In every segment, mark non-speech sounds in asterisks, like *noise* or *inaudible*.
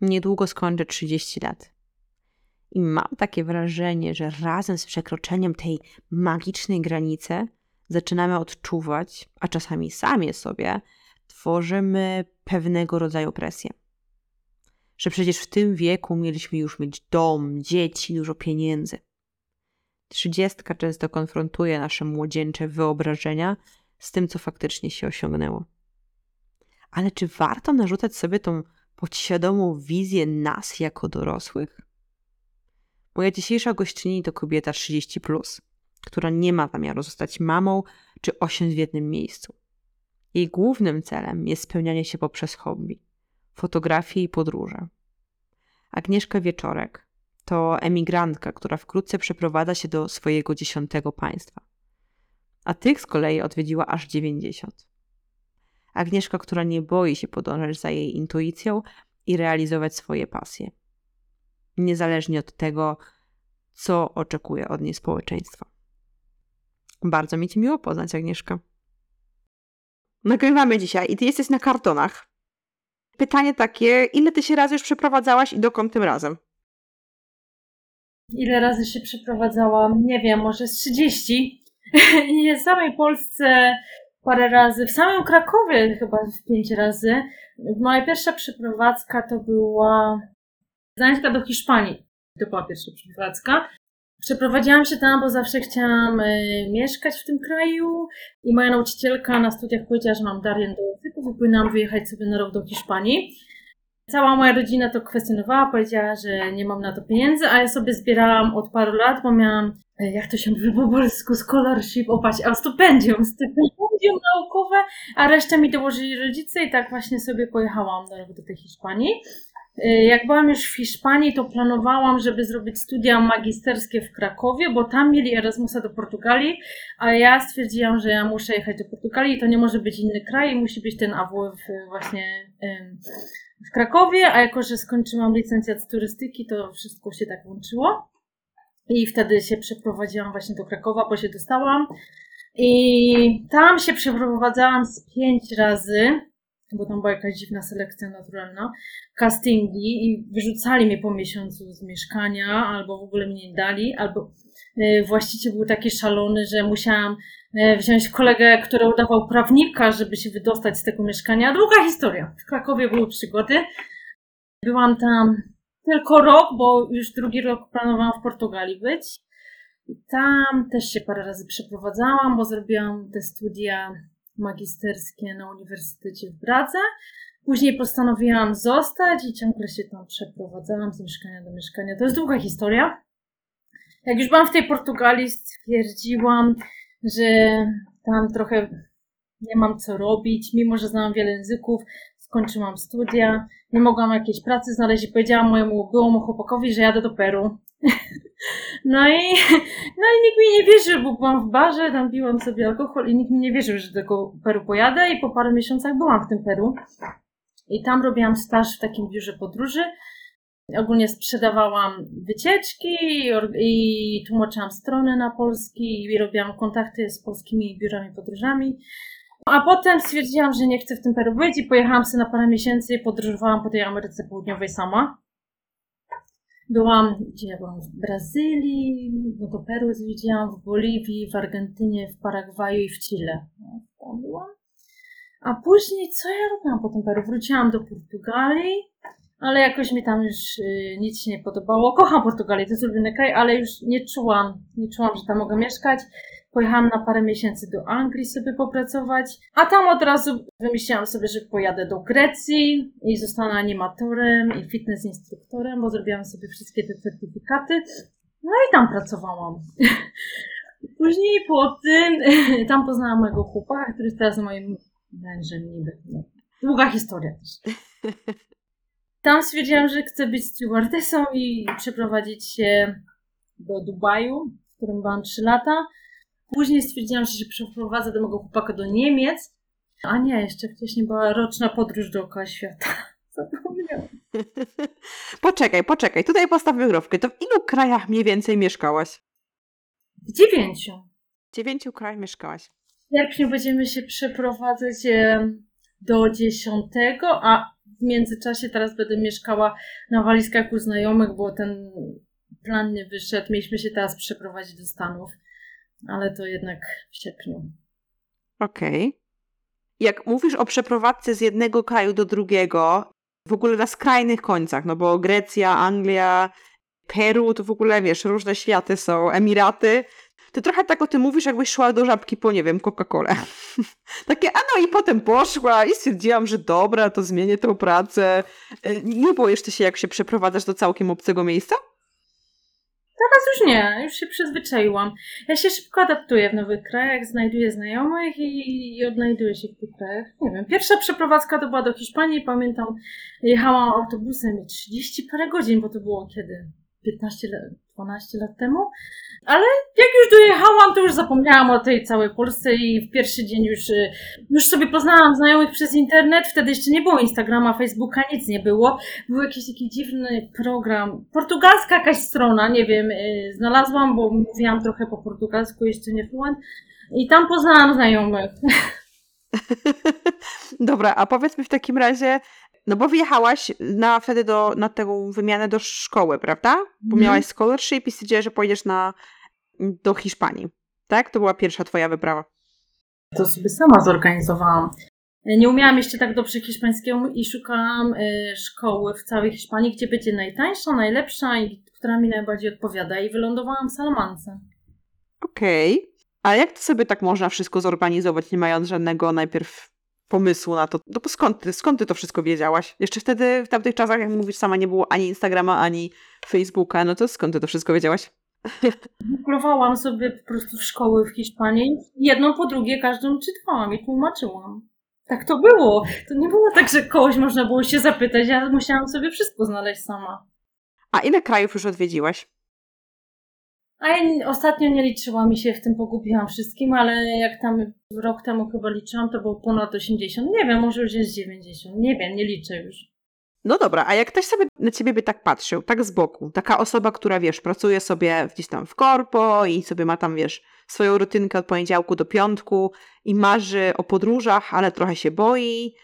Niedługo skończę 30 lat. I mam takie wrażenie, że razem z przekroczeniem tej magicznej granicy zaczynamy odczuwać, a czasami sami sobie, tworzymy pewnego rodzaju presję. Że przecież w tym wieku mieliśmy już mieć dom, dzieci, dużo pieniędzy. Trzydziestka często konfrontuje nasze młodzieńcze wyobrażenia z tym, co faktycznie się osiągnęło. Ale czy warto narzucać sobie tą podświadomą wizję nas jako dorosłych? Moja dzisiejsza gościni to kobieta 30, plus, która nie ma zamiaru zostać mamą czy osiąść w jednym miejscu. Jej głównym celem jest spełnianie się poprzez hobby, fotografię i podróże. Agnieszka Wieczorek to emigrantka, która wkrótce przeprowadza się do swojego dziesiątego państwa. A tych z kolei odwiedziła aż 90. Agnieszka, która nie boi się podążać za jej intuicją i realizować swoje pasje. Niezależnie od tego, co oczekuje od niej społeczeństwo. Bardzo mi ci miło poznać, Agnieszka. Nagrywamy dzisiaj i ty jesteś na kartonach. Pytanie takie, ile ty się razy już przeprowadzałaś i dokąd tym razem? Ile razy się przeprowadzałam? Nie wiem, może z 30. Nie *laughs* w samej Polsce parę razy, w samym Krakowie chyba pięć razy. Moja pierwsza przeprowadzka to była Gdańska do Hiszpanii. To była pierwsza przeprowadzka. Przeprowadziłam się tam, bo zawsze chciałam y, mieszkać w tym kraju i moja nauczycielka na studiach powiedziała, że mam dar do języków i powinnam wyjechać sobie na rok do Hiszpanii. Cała moja rodzina to kwestionowała, powiedziała, że nie mam na to pieniędzy, a ja sobie zbierałam od paru lat, bo miałam, y, jak to się mówi po polsku, scholarship, opaść, a stypendium, stypendium naukowe, a resztę mi dołożyli rodzice i tak właśnie sobie pojechałam rok do tej Hiszpanii. Y, jak byłam już w Hiszpanii, to planowałam, żeby zrobić studia magisterskie w Krakowie, bo tam mieli Erasmusa do Portugalii, a ja stwierdziłam, że ja muszę jechać do Portugalii, to nie może być inny kraj, musi być ten AWF właśnie w Krakowie, a jako, że skończyłam licencjat z turystyki, to wszystko się tak łączyło. I wtedy się przeprowadziłam właśnie do Krakowa, bo się dostałam. I tam się przeprowadzałam z pięć razy bo tam była jakaś dziwna selekcja naturalna, castingi i wyrzucali mnie po miesiącu z mieszkania, albo w ogóle mnie nie dali, albo e, właściciel był taki szalony, że musiałam wziąć kolegę, który udawał prawnika, żeby się wydostać z tego mieszkania. Długa historia. W Krakowie były przygody. Byłam tam tylko rok, bo już drugi rok planowałam w Portugalii być. I tam też się parę razy przeprowadzałam, bo zrobiłam te studia magisterskie na Uniwersytecie w Bradze. Później postanowiłam zostać i ciągle się tam przeprowadzałam z mieszkania do mieszkania. To jest długa historia. Jak już byłam w tej Portugalii, stwierdziłam, że tam trochę nie mam co robić, mimo że znałam wiele języków, skończyłam studia, nie mogłam jakiejś pracy znaleźć i powiedziałam mojemu byłemu chłopakowi, że jadę do Peru. *laughs* No i, no i nikt mi nie wierzył, bo byłam w barze, tam piłam sobie alkohol i nikt mi nie wierzył, że do tego Peru pojadę i po paru miesiącach byłam w tym Peru. I tam robiłam staż w takim biurze podróży. Ogólnie sprzedawałam wycieczki i tłumaczyłam strony na polski i robiłam kontakty z polskimi biurami podróżami. A potem stwierdziłam, że nie chcę w tym Peru być i pojechałam sobie na parę miesięcy i podróżowałam po tej Ameryce Południowej sama. Byłam, gdzie ja byłam? W Brazylii, no to Peru zwiedziłam, w Boliwii, w Argentynie, w Paragwaju i w Chile. No, byłam. A później, co ja robiłam po tym Peru? Wróciłam do Portugalii, ale jakoś mi tam już y, nic się nie podobało. Kocham Portugalię, to jest ulubiony kraj, ale już nie czułam, nie czułam, że tam mogę mieszkać. Pojechałam na parę miesięcy do Anglii sobie popracować, a tam od razu wymyśliłam sobie, że pojadę do Grecji i zostanę animatorem i fitness instruktorem, bo zrobiłam sobie wszystkie te certyfikaty. No i tam pracowałam. *laughs* Później po tym *laughs* tam poznałam mojego chłopaka, który jest teraz moim mężem niby. Długa historia też. *laughs* Tam stwierdziłam, że chcę być stewardessą i przeprowadzić się do Dubaju, w którym byłam 3 lata. Później stwierdziłam, że się przeprowadzę do mojego chłopaka do Niemiec. A nie, jeszcze wcześniej była roczna podróż dookoła świata. *laughs* Zapomniałam. *laughs* poczekaj, poczekaj. Tutaj postawię growkę. To w ilu krajach mniej więcej mieszkałaś? W dziewięciu. W dziewięciu krajach mieszkałaś. W sierpniu będziemy się przeprowadzać do dziesiątego, a w międzyczasie teraz będę mieszkała na walizkach u znajomych, bo ten plan nie wyszedł. Mieliśmy się teraz przeprowadzić do Stanów, ale to jednak w sierpniu. Okej. Jak mówisz o przeprowadzce z jednego kraju do drugiego, w ogóle na skrajnych końcach, no bo Grecja, Anglia, Peru, to w ogóle wiesz, różne światy są, Emiraty, to trochę tak o tym mówisz, jakbyś szła do żabki po, nie wiem, Coca-Colę. *laughs* Takie, a no i potem poszła i stwierdziłam, że dobra, to zmienię tą pracę. E, Nie boisz ty się, jak się przeprowadzasz do całkiem obcego miejsca? Teraz już nie, już się przyzwyczaiłam. Ja się szybko adaptuję w nowych krajach, znajduję znajomych i, i odnajduję się w tych krajach. Nie wiem, pierwsza przeprowadzka to była do Hiszpanii, pamiętam, jechałam autobusem i 30 parę godzin, bo to było kiedy? 15 lat, 12 lat temu. Ale jak już dojechałam, to już zapomniałam o tej całej Polsce i w pierwszy dzień już, y, już sobie poznałam znajomych przez internet. Wtedy jeszcze nie było Instagrama, Facebooka, nic nie było. Był jakiś taki dziwny program. Portugalska jakaś strona, nie wiem, y, znalazłam, bo mówiłam trochę po portugalsku, jeszcze nie fluent. I tam poznałam znajomych. *laughs* Dobra, a powiedz mi w takim razie, no bo wyjechałaś na, wtedy do, na tę wymianę do szkoły, prawda? Bo Mhm. miałaś scholarship i stwierdziłaś, że pojedziesz na, do Hiszpanii. Tak? To była pierwsza twoja wyprawa. To sobie sama zorganizowałam. Nie umiałam jeszcze tak dobrze hiszpańskiego i szukałam y, szkoły w całej Hiszpanii, gdzie będzie najtańsza, najlepsza i która mi najbardziej odpowiada. I wylądowałam w Salamance. Okej. A jak to sobie tak można wszystko zorganizować, nie mając żadnego najpierw pomysłu na to? No bo skąd ty, skąd ty to wszystko wiedziałaś? Jeszcze wtedy, w tamtych czasach, jak mówisz sama, nie było ani Instagrama, ani Facebooka, no to skąd ty to wszystko wiedziałaś? Googlowałam sobie po prostu szkoły w Hiszpanii. Jedną po drugie każdą czytałam i tłumaczyłam. Tak to było. To nie było tak, że kogoś można było się zapytać. Ja musiałam sobie wszystko znaleźć sama. A ile krajów już odwiedziłaś? A ja ostatnio nie liczyłam i się w tym pogubiłam wszystkim, ale jak tam rok temu chyba liczyłam, to było ponad 80. Nie wiem, może już jest 90. Nie wiem, nie liczę już. No dobra, a jak ktoś sobie na ciebie by tak patrzył, tak z boku, taka osoba, która wiesz, pracuje sobie gdzieś tam w korpo i sobie ma tam, wiesz, swoją rutynkę od poniedziałku do piątku i marzy o podróżach, ale trochę się boi.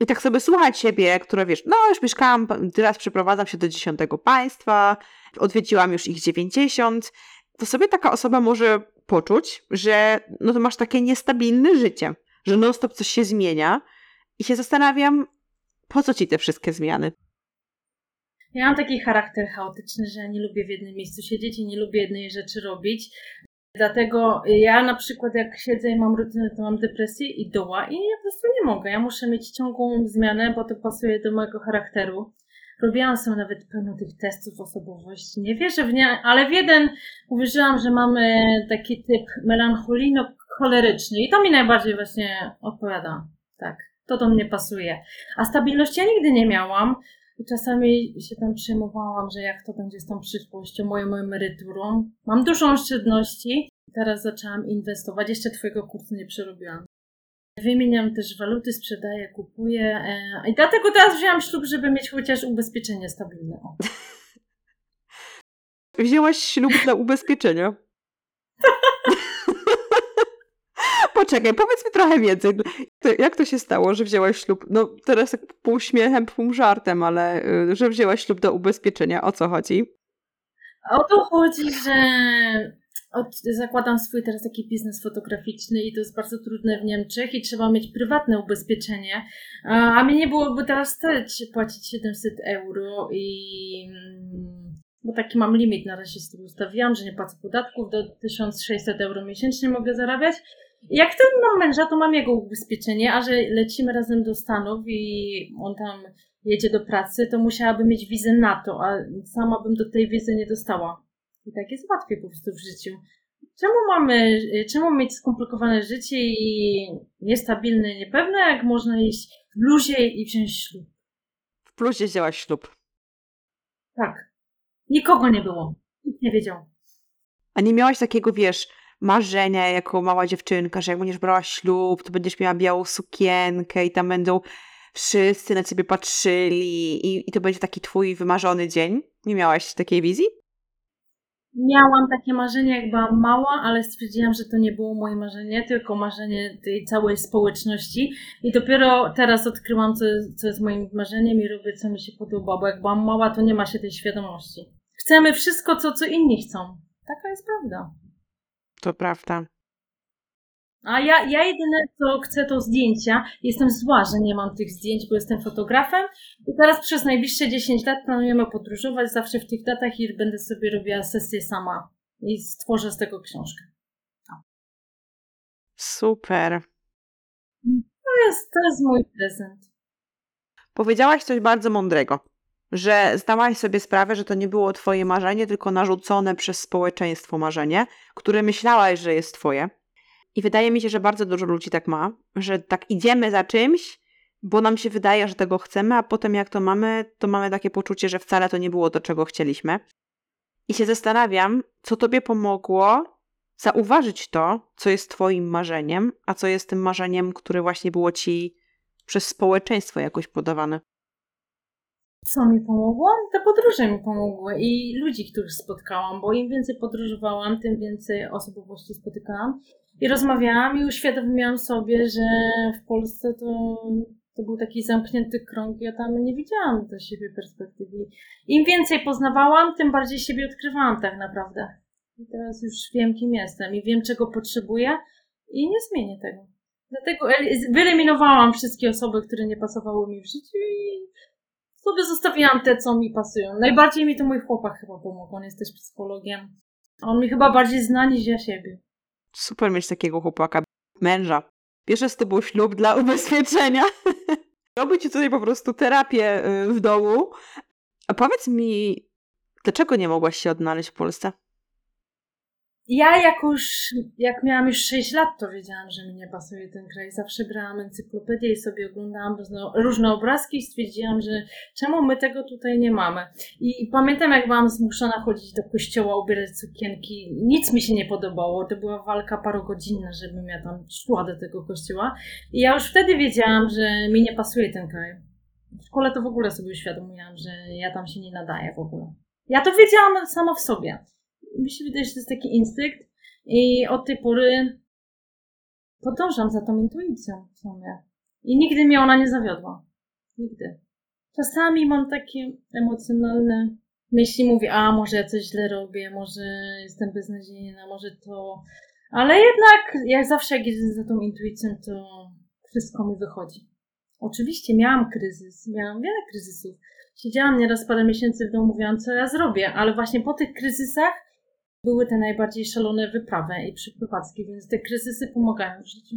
I tak sobie słucha ciebie, która wiesz, no już mieszkałam, teraz przeprowadzam się do dziesiątego państwa, odwiedziłam już ich 90, to sobie taka osoba może poczuć, że no to masz takie niestabilne życie, że non stop coś się zmienia i się zastanawiam, po co ci te wszystkie zmiany? Ja mam taki charakter chaotyczny, że ja nie lubię w jednym miejscu siedzieć i nie lubię jednej rzeczy robić. Dlatego ja na przykład jak siedzę i mam rutynę, to mam depresję i doła i ja po prostu nie mogę. Ja muszę mieć ciągłą zmianę, bo to pasuje do mojego charakteru. Robiłam sobie nawet pełno tych testów osobowości. Nie wierzę w nie, ale w jeden uwierzyłam, że mamy taki typ melancholino-choleryczny i to mi najbardziej właśnie odpowiada. Tak, to do mnie pasuje. A stabilności ja nigdy nie miałam. I czasami się tam przejmowałam, że jak to będzie z tą przyszłością, moją emeryturą. Mam dużo oszczędności. Teraz zaczęłam inwestować. Jeszcze twojego kursu nie przerobiłam. Wymieniam też waluty, sprzedaję, kupuję. E, I dlatego teraz wzięłam ślub, żeby mieć chociaż ubezpieczenie stabilne. O. *laughs* Wzięłaś ślub dla ubezpieczenia. *laughs* Poczekaj, powiedz mi trochę więcej. Jak to się stało, że wzięłaś ślub? No teraz tak pół śmiechem, pół żartem, ale y, że wzięłaś ślub do ubezpieczenia. O co chodzi? O to chodzi, że od, zakładam swój teraz taki biznes fotograficzny i to jest bardzo trudne w Niemczech i trzeba mieć prywatne ubezpieczenie. A, mnie nie byłoby teraz stać płacić 700 euro i... mm, Bo taki mam limit na razie z tym ustawiłam, że nie płacę podatków, do 1600 euro miesięcznie mogę zarabiać. Jak wtedy mam męża, to mam jego ubezpieczenie, a że lecimy razem do Stanów i on tam jedzie do pracy, to musiałabym mieć wizę NATO, a sama bym do tej wizy nie dostała. I tak jest łatwiej po prostu w życiu. Czemu mamy, czemu mieć skomplikowane życie i niestabilne, niepewne, jak można iść w bluzie i wziąć ślub? W plusie wzięłaś ślub. Tak. Nikogo nie było. Nikt nie wiedział. A nie miałaś takiego, wiesz, marzenia jako mała dziewczynka, że jak będziesz brała ślub, to będziesz miała białą sukienkę i tam będą wszyscy na ciebie patrzyli i, i to będzie taki twój wymarzony dzień? Nie miałaś takiej wizji? Miałam takie marzenie, jak byłam mała, ale stwierdziłam, że to nie było moje marzenie, tylko marzenie tej całej społeczności. I dopiero teraz odkryłam, co, co jest moim marzeniem i robię, co mi się podoba, bo jak byłam mała, to nie ma się tej świadomości. Chcemy wszystko, co, co inni chcą. Taka jest prawda. To prawda. A ja, ja jedyne co chcę to zdjęcia. Jestem zła, że nie mam tych zdjęć, bo jestem fotografem. I teraz przez najbliższe 10 lat planujemy podróżować zawsze w tych datach i będę sobie robiła sesję sama. I stworzę z tego książkę. Super. To jest, to jest mój prezent. Powiedziałaś coś bardzo mądrego, że zdałaś sobie sprawę, że to nie było twoje marzenie, tylko narzucone przez społeczeństwo marzenie, które myślałaś, że jest twoje. I wydaje mi się, że bardzo dużo ludzi tak ma, że tak idziemy za czymś, bo nam się wydaje, że tego chcemy, a potem jak to mamy, to mamy takie poczucie, że wcale to nie było to, czego chcieliśmy. I się zastanawiam, co tobie pomogło zauważyć to, co jest twoim marzeniem, a co jest tym marzeniem, które właśnie było ci przez społeczeństwo jakoś podawane. Co mi pomogło? Te podróże mi pomogły i ludzi, których spotkałam, bo im więcej podróżowałam, tym więcej osobowości spotykałam i rozmawiałam i uświadomiłam sobie, że w Polsce to, to był taki zamknięty krąg. Ja tam nie widziałam do siebie perspektywy. Im więcej poznawałam, tym bardziej siebie odkrywałam tak naprawdę. I teraz już wiem, kim jestem i wiem, czego potrzebuję i nie zmienię tego. Dlatego wyeliminowałam wszystkie osoby, które nie pasowały mi w życiu i sobie zostawiłam te, co mi pasują. Najbardziej mi to mój chłopak chyba pomógł. On jest też psychologiem. On mi chyba bardziej zna niż ja siebie. Super mieć takiego chłopaka, męża. Bierze z tobą ślub dla ubezpieczenia. *laughs* Robi ci tutaj po prostu terapię y, w domu. A powiedz mi, dlaczego nie mogłaś się odnaleźć w Polsce? Ja jak już, jak miałam już 6 lat, to wiedziałam, że mi nie pasuje ten kraj. Zawsze brałam encyklopedię i sobie oglądałam różne, obrazki i stwierdziłam, że czemu my tego tutaj nie mamy. I, I, pamiętam, jak byłam zmuszona chodzić do kościoła, ubierać sukienki. Nic mi się nie podobało. To była walka parogodzinna, żebym ja tam szła do tego kościoła. I ja już wtedy wiedziałam, że mi nie pasuje ten kraj. W szkole to w ogóle sobie uświadomiłam, że ja tam się nie nadaję w ogóle. Ja to wiedziałam sama w sobie mi się wydaje, że to jest taki instynkt i od tej pory podążam za tą intuicją w sumie. I nigdy mnie ona nie zawiodła. Nigdy. Czasami mam takie emocjonalne myśli, mówię, a może ja coś źle robię, może jestem beznadziejna, może to... Ale jednak, jak zawsze, jak jedę za tą intuicją, to wszystko mi wychodzi. Oczywiście miałam kryzys, miałam wiele kryzysów. Siedziałam nieraz parę miesięcy w domu, mówiłam, co ja zrobię, ale właśnie po tych kryzysach były te najbardziej szalone wyprawy i przyprowadzki, więc te kryzysy pomagają w życiu.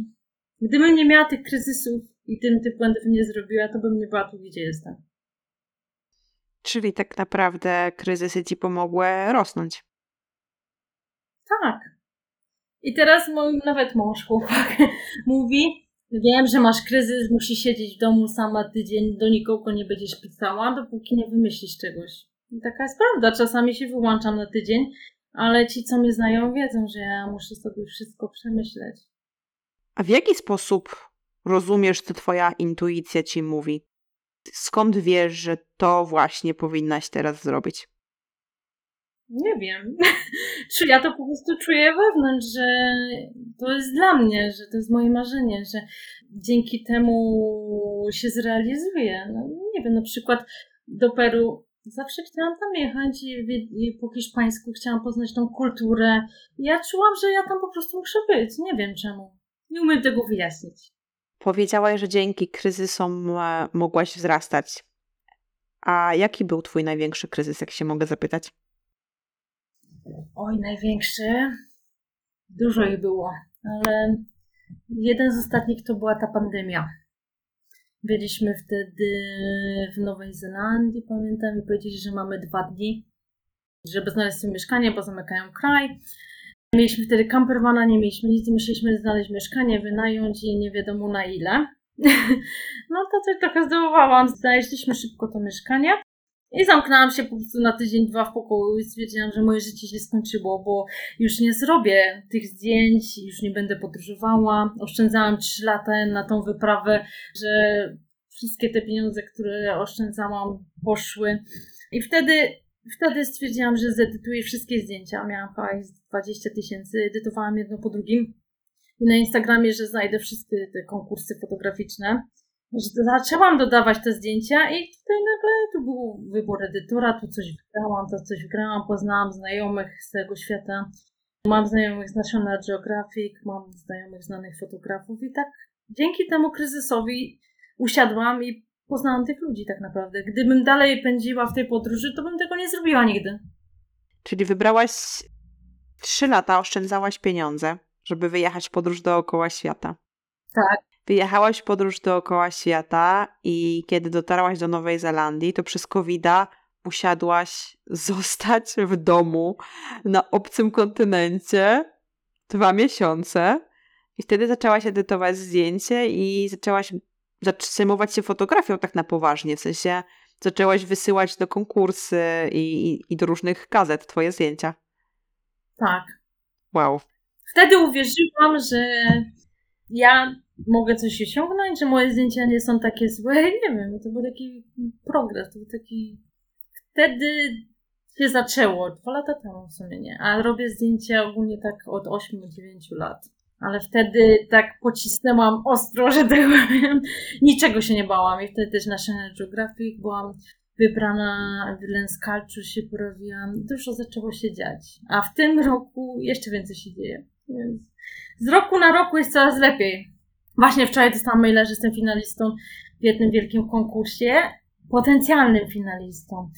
Gdybym nie miała tych kryzysów i tym tych błędów nie zrobiła, to bym nie była tu, gdzie jestem. Czyli tak naprawdę kryzysy ci pomogły rosnąć. Tak. I teraz mój nawet mąż, chłopak, *laughs* mówi, wiem, że masz kryzys, musisz siedzieć w domu sama tydzień, do nikogo nie będziesz pisała, dopóki nie wymyślisz czegoś. I taka jest prawda, czasami się wyłączam na tydzień ale ci, co mnie znają, wiedzą, że ja muszę sobie wszystko przemyśleć. A w jaki sposób rozumiesz, co twoja intuicja ci mówi? Skąd wiesz, że to właśnie powinnaś teraz zrobić? Nie wiem. *laughs* Czy ja to po prostu czuję wewnątrz, że to jest dla mnie, że to jest moje marzenie, że dzięki temu się zrealizuje. No, nie wiem, na przykład do Peru Zawsze chciałam tam jechać i, po hiszpańsku chciałam poznać tą kulturę. Ja czułam, że ja tam po prostu muszę być. Nie wiem czemu. Nie umiem tego wyjaśnić. Powiedziałaś, że dzięki kryzysom e, mogłaś wzrastać. A jaki był twój największy kryzys, jak się mogę zapytać? Oj, największy? Dużo ich było, ale jeden z ostatnich to była ta pandemia. Byliśmy wtedy w Nowej Zelandii, pamiętam, i powiedzieli, że mamy dwa dni, żeby znaleźć sobie mieszkanie, bo zamykają kraj. Mieliśmy wtedy campervana, nie mieliśmy nic, musieliśmy znaleźć mieszkanie, wynająć i nie wiadomo na ile. *laughs* no to coś trochę zdołowałam. Znaleźliśmy szybko to mieszkanie. I zamknęłam się po prostu na tydzień, dwa w pokoju i stwierdziłam, że moje życie się skończyło, bo już nie zrobię tych zdjęć, już nie będę podróżowała. Oszczędzałam trzy lata na tą wyprawę, że wszystkie te pieniądze, które oszczędzałam, poszły. I wtedy wtedy stwierdziłam, że zedytuję wszystkie zdjęcia. Miałam hajs 20 tysięcy, edytowałam jedno po drugim. I na Instagramie, że znajdę wszystkie te konkursy fotograficzne. Zaczęłam dodawać te zdjęcia i tutaj nagle tu był wybór edytora, tu coś wygrałam, to coś wygrałam, poznałam znajomych z tego świata. Mam znajomych z National Geographic, mam znajomych znanych fotografów i tak dzięki temu kryzysowi usiadłam i poznałam tych ludzi tak naprawdę. Gdybym dalej pędziła w tej podróży, to bym tego nie zrobiła nigdy. Czyli wybrałaś trzy lata, oszczędzałaś pieniądze, żeby wyjechać w podróż dookoła świata. Tak. Wyjechałaś podróż dookoła świata i kiedy dotarłaś do Nowej Zelandii, to przez covid musiadłaś *laughs* zostać w domu na obcym kontynencie dwa miesiące i wtedy zaczęłaś edytować zdjęcie i zaczęłaś zajmować się fotografią tak na poważnie, w sensie zaczęłaś wysyłać do konkursy i, i, i do różnych gazet twoje zdjęcia. Tak. Wow. Wtedy uwierzyłam, że ja mogę coś osiągnąć, że moje zdjęcia nie są takie złe. *laughs* Nie wiem, to był taki progres, to był taki... Wtedy się zaczęło, dwa lata temu w sumie nie, a robię zdjęcia ogólnie tak od 8-9 lat. Ale wtedy tak pocisnęłam ostro, *laughs* że tak powiem, niczego się nie bałam. I wtedy też na National Geographic byłam wybrana w Lens Culture, się porobiłam. Dużo zaczęło się dziać. A w tym roku jeszcze więcej się dzieje. Więc z roku na roku jest coraz lepiej. Właśnie wczoraj dostałam maila, że jestem finalistą w jednym wielkim konkursie, potencjalnym finalistą.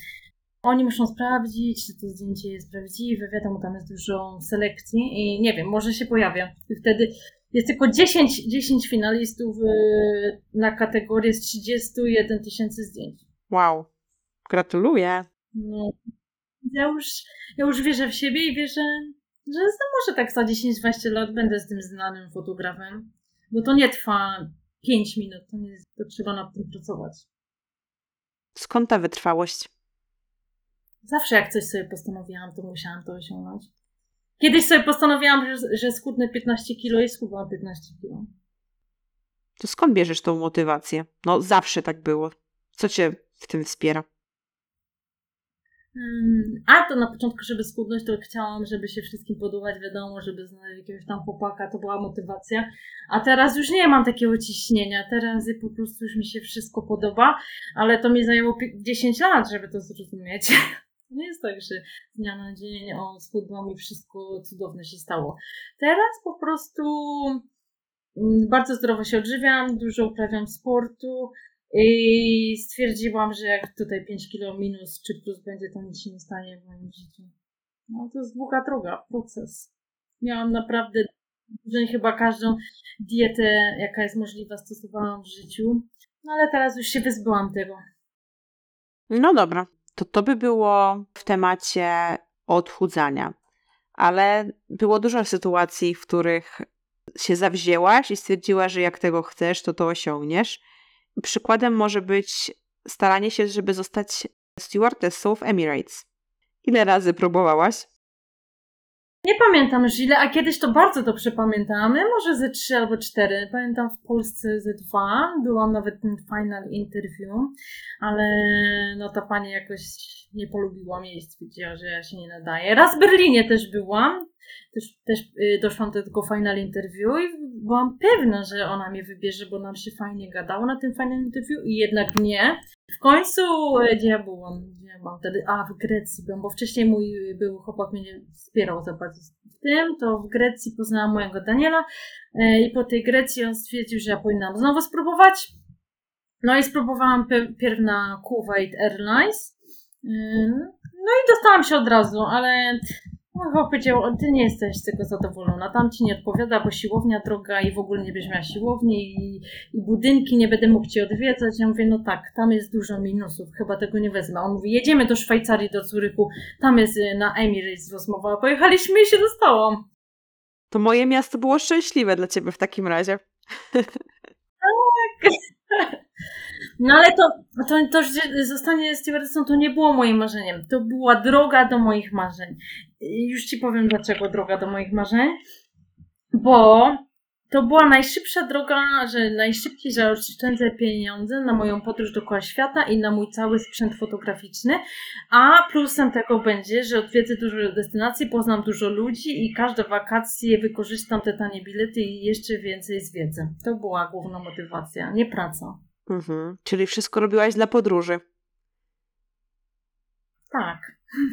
Oni muszą sprawdzić, czy to zdjęcie jest prawdziwe. Wiadomo, tam jest dużo selekcji i nie wiem, może się pojawia. I wtedy jest tylko 10, 10 finalistów y, na kategorię z 31 tysięcy zdjęć. Wow. Gratuluję. No. Ja już, ja już wierzę w siebie i wierzę, że może tak za 10-20 lat będę z tym znanym fotografem. Bo to nie trwa 5 minut, to, nie, to trzeba nad tym pracować. Skąd ta wytrwałość? Zawsze jak coś sobie postanowiłam, to musiałam to osiągnąć. Kiedyś sobie postanowiłam, że, że schudnę 15 kilo i schudłam 15 kilo. To skąd bierzesz tą motywację? No zawsze tak było. Co cię w tym wspiera? A to na początku, żeby schudnąć, to chciałam, żeby się wszystkim podobać, wiadomo, żeby znaleźć jakiegoś tam chłopaka, to była motywacja. A teraz już nie mam takiego ciśnienia. Teraz po prostu już mi się wszystko podoba, ale to mi zajęło 10 lat, żeby to zrozumieć. *laughs* Nie jest tak, że z dnia na dzień o schudłam i wszystko cudowne się stało. Teraz po prostu mm, bardzo zdrowo się odżywiam, dużo uprawiam sportu, i stwierdziłam, że jak tutaj 5 kilo minus czy plus będzie, to nic się nie stanie w moim życiu. No to jest długa droga, proces. Miałam naprawdę, że chyba każdą dietę, jaka jest możliwa, stosowałam w życiu. No ale teraz już się wyzbyłam tego. No dobra, to to by było w temacie odchudzania. Ale było dużo sytuacji, w których się zawzięłaś i stwierdziłaś, że jak tego chcesz, to to osiągniesz. Przykładem może być staranie się, żeby zostać stewardessą w Emirates. Ile razy próbowałaś? Nie pamiętam już ile, a kiedyś to bardzo dobrze pamiętam. Może ze trzy albo cztery. Pamiętam w Polsce ze dwa. Byłam nawet ten final interview, ale no ta pani jakoś nie polubiła mnie i stwierdziła, że ja się nie nadaję. Raz w Berlinie też byłam. Też, też y, doszłam do tego final interview i byłam pewna, że ona mnie wybierze, bo nam się fajnie gadało na tym final interview i jednak nie. W końcu, e, gdzie ja byłam? Gdzie ja byłam wtedy? A, w Grecji byłam, bo wcześniej mój był chłopak mnie nie wspierał za bardzo w tym, to w Grecji poznałam mojego Daniela e, i po tej Grecji on stwierdził, że ja powinnam znowu spróbować. No i spróbowałam pierw na Kuwait Airlines. No i dostałam się od razu, ale no, chyba powiedział, ty nie jesteś z tego zadowolona, tam ci nie odpowiada, bo siłownia droga i w ogóle nie będziesz miała siłowni i, i budynki, nie będę mógł ci odwiedzać. Ja mówię, no tak, tam jest dużo minusów, chyba tego nie wezmę. On mówi, jedziemy do Szwajcarii, do Zuryku, tam jest y, na Emirates rozmowa. Pojechaliśmy i się dostałam. To moje miasto było szczęśliwe dla ciebie w takim razie. Tak. *laughs* No ale to, to, to że zostanie stewardessą to nie było moim marzeniem. To była droga do moich marzeń. Już ci powiem dlaczego droga do moich marzeń. Bo to była najszybsza droga, że najszybciej zaoszczędzę pieniądze na moją podróż dookoła świata i na mój cały sprzęt fotograficzny. A plusem tego będzie, że odwiedzę dużo destynacji, poznam dużo ludzi i każde wakacje wykorzystam te tanie bilety i jeszcze więcej zwiedzę. To była główna motywacja, nie praca. Mhm. Czyli wszystko robiłaś dla podróży. Tak.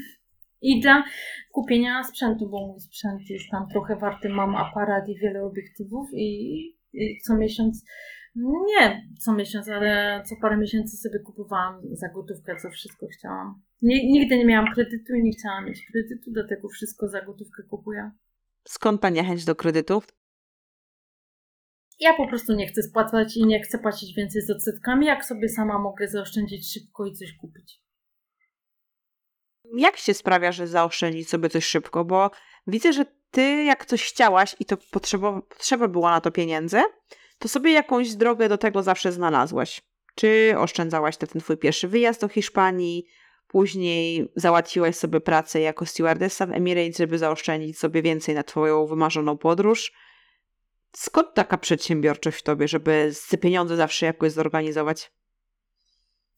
*laughs* I dla kupienia sprzętu, bo mój sprzęt jest tam trochę warty. Mam aparat i wiele obiektywów i, i co miesiąc, nie co miesiąc, ale co parę miesięcy sobie kupowałam za gotówkę, co wszystko chciałam. Nie, nigdy nie miałam kredytu i nie chciałam mieć kredytu, dlatego wszystko za gotówkę kupuję. Skąd ta niechęć do kredytów? Ja po prostu nie chcę spłacać i nie chcę płacić więcej z odsetkami, jak sobie sama mogę zaoszczędzić szybko i coś kupić. Jak się sprawia, że zaoszczędzić sobie coś szybko? Bo widzę, że ty jak coś chciałaś i to potrzeba, potrzeba była na to pieniędzy, to sobie jakąś drogę do tego zawsze znalazłaś. Czy oszczędzałaś ten twój pierwszy wyjazd do Hiszpanii, później załatwiłaś sobie pracę jako stewardessa w Emirates, żeby zaoszczędzić sobie więcej na twoją wymarzoną podróż. Skąd taka przedsiębiorczość w tobie, żeby pieniądze zawsze jakoś zorganizować?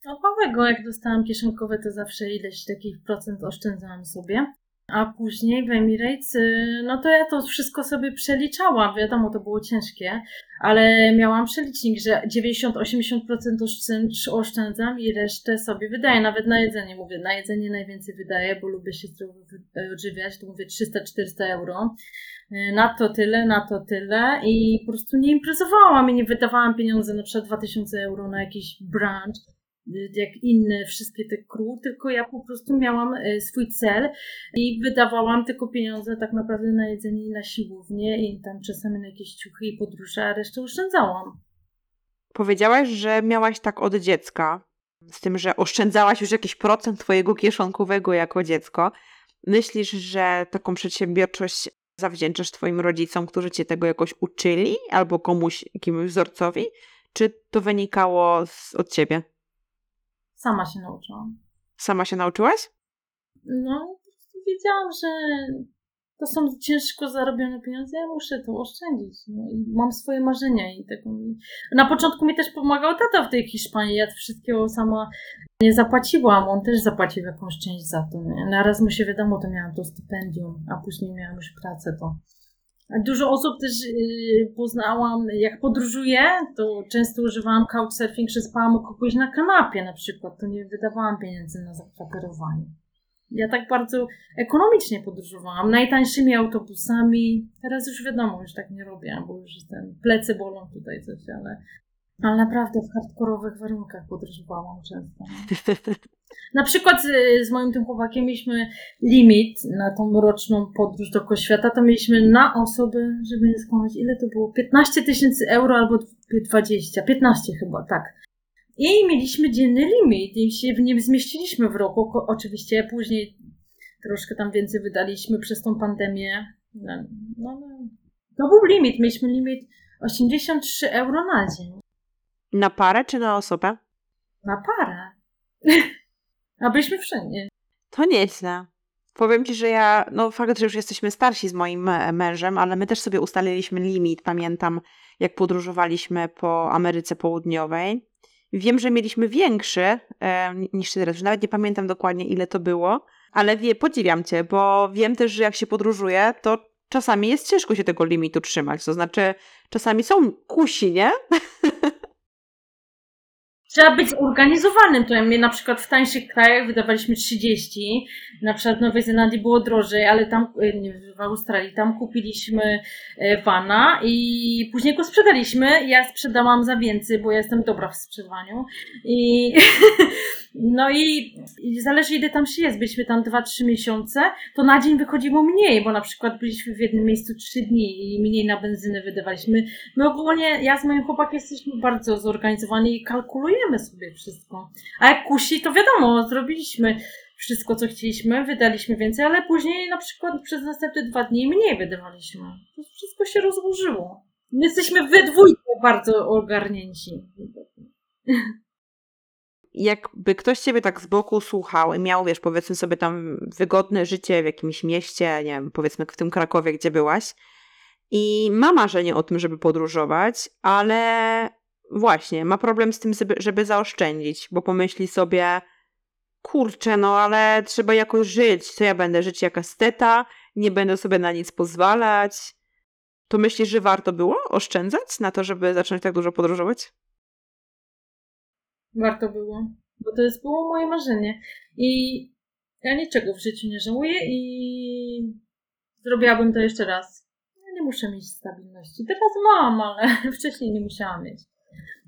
No małego, jak dostałam kieszonkowe, to zawsze ileś takich procent oszczędzałam sobie. A później w Emirates, y, no to ja to wszystko sobie przeliczałam. Wiadomo, to było ciężkie, ale miałam przelicznik, że 90-80% oszczędzam i resztę sobie wydaję. Nawet na jedzenie mówię, na jedzenie najwięcej wydaję, bo lubię się zdrowo odżywiać. To mówię 300-400 euro. Y, na to tyle, na to tyle i po prostu nie imprezowałam i nie wydawałam pieniądze na przykład 2000 euro na jakiś brunch jak inne wszystkie te crew, tylko ja po prostu miałam e, swój cel i wydawałam tylko pieniądze tak naprawdę na jedzenie i na siłownię i tam czasami na jakieś ciuchy i podróże, a resztę oszczędzałam. Powiedziałaś, że miałaś tak od dziecka, z tym, że oszczędzałaś już jakiś procent twojego kieszonkowego jako dziecko. Myślisz, że taką przedsiębiorczość zawdzięczasz twoim rodzicom, którzy cię tego jakoś uczyli, albo komuś, jakiemuś wzorcowi? Czy to wynikało z, od ciebie? Sama się nauczyłam. Sama się nauczyłaś? No, wiedziałam, że to są ciężko zarobione pieniądze, ja muszę to oszczędzić. No i mam swoje marzenia i tego. Na początku mi też pomagał tata w tej Hiszpanii. Ja wszystkiego sama nie zapłaciłam. On też zapłacił jakąś część za to. Na raz mu się wiadomo, to miałam to stypendium, a później miałam już pracę, to Dużo osób też yy, poznałam, jak podróżuję, to często używałam couchsurfing, że spałam u kogoś na kanapie na przykład, to nie wydawałam pieniędzy na zakwaterowanie. Ja tak bardzo ekonomicznie podróżowałam, najtańszymi autobusami. Teraz już wiadomo, już tak nie robię, bo już ten plecy bolą tutaj coś, ale, ale naprawdę w hardkorowych warunkach podróżowałam często. Na przykład z, z moim tym chłopakiem mieliśmy limit na tą roczną podróż do świata, to mieliśmy na osobę, żeby nie skłamać, ile to było? 15 tysięcy euro albo 20, 15 chyba, tak. I mieliśmy dzienny limit i się w nim zmieściliśmy w roku. Oczywiście później troszkę tam więcej wydaliśmy przez tą pandemię. No, no, no. To był limit, mieliśmy limit 83 euro na dzień. Na parę czy na osobę? Na parę. *laughs* A byliśmy wszędzie. To nieźle. Powiem ci, że ja, no fakt, że już jesteśmy starsi z moim mężem, ale my też sobie ustaliliśmy limit. Pamiętam, jak podróżowaliśmy po Ameryce Południowej. Wiem, że mieliśmy większy e, niż teraz, że nawet nie pamiętam dokładnie, ile to było, ale wie, podziwiam cię, bo wiem też, że jak się podróżuje, to czasami jest ciężko się tego limitu trzymać. To znaczy, czasami są kusi, nie? *laughs* Trzeba być zorganizowanym. To my na przykład w tańszych krajach wydawaliśmy 30, na przykład w Nowej Zelandii było drożej, ale tam, y, nie, w Australii, tam kupiliśmy vana y, i później go sprzedaliśmy. Ja sprzedałam za więcej, bo ja jestem dobra w sprzedawaniu. I *laughs* no i, zależy ile tam się jest. Byliśmy tam 2-3 miesiące, to na dzień wychodziło mniej, bo na przykład byliśmy w jednym miejscu 3 dni i mniej na benzynę wydawaliśmy. My ogólnie, ja z moim chłopakiem jesteśmy bardzo zorganizowani i kalkulujemy sobie wszystko. A jak kusi, to wiadomo, zrobiliśmy wszystko, co chcieliśmy, wydaliśmy więcej, ale później na przykład przez następne dwa dni mniej wydawaliśmy. To wszystko się rozłożyło. My jesteśmy we dwójkę bardzo ogarnięci. Jakby ktoś ciebie tak z boku słuchał i miał, wiesz, powiedzmy sobie tam wygodne życie w jakimś mieście, nie wiem, powiedzmy w tym Krakowie, gdzie byłaś, i ma marzenie o tym, żeby podróżować, ale właśnie ma problem z tym, żeby zaoszczędzić, bo pomyśli sobie, kurczę, no ale trzeba jakoś żyć. Co ja będę żyć jak asteta? Nie będę sobie na nic pozwalać. To myślisz, że warto było oszczędzać na to, żeby zacząć tak dużo podróżować? Warto było, bo to jest było moje marzenie. I ja niczego w życiu nie żałuję i zrobiłabym to jeszcze raz. Ja nie muszę mieć stabilności. Teraz mam, ale *laughs* wcześniej nie musiałam mieć.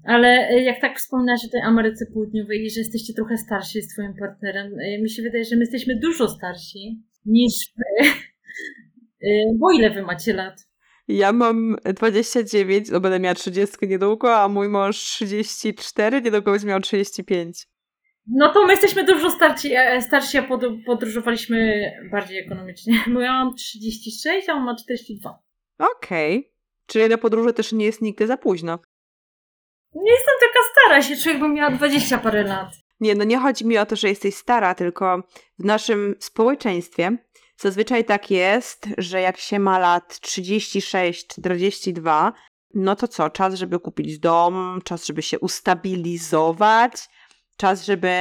Ale e, jak tak wspominasz o tej Ameryce Południowej i że jesteście trochę starsi z twoim partnerem, e, mi się wydaje, że my jesteśmy dużo starsi niż wy. *laughs* E, bo ile wy macie lat? Ja mam 29, no będę miała 30 niedługo, a mój mąż 34, niedługo będzie miał 35. No to my jesteśmy dużo starsi, starsi a podróżowaliśmy bardziej ekonomicznie. Bo ja mam 36, a on ma 42. Okej. Okay. Czyli na podróże też nie jest nigdy za późno. Nie jestem taka stara, się czuję, jakbym miała 20 parę lat. Nie, no nie chodzi mi o to, że jesteś stara, tylko w naszym społeczeństwie zazwyczaj tak jest, że jak się ma lat 36, 42, no to co? Czas, żeby kupić dom, czas, żeby się ustabilizować, czas, żeby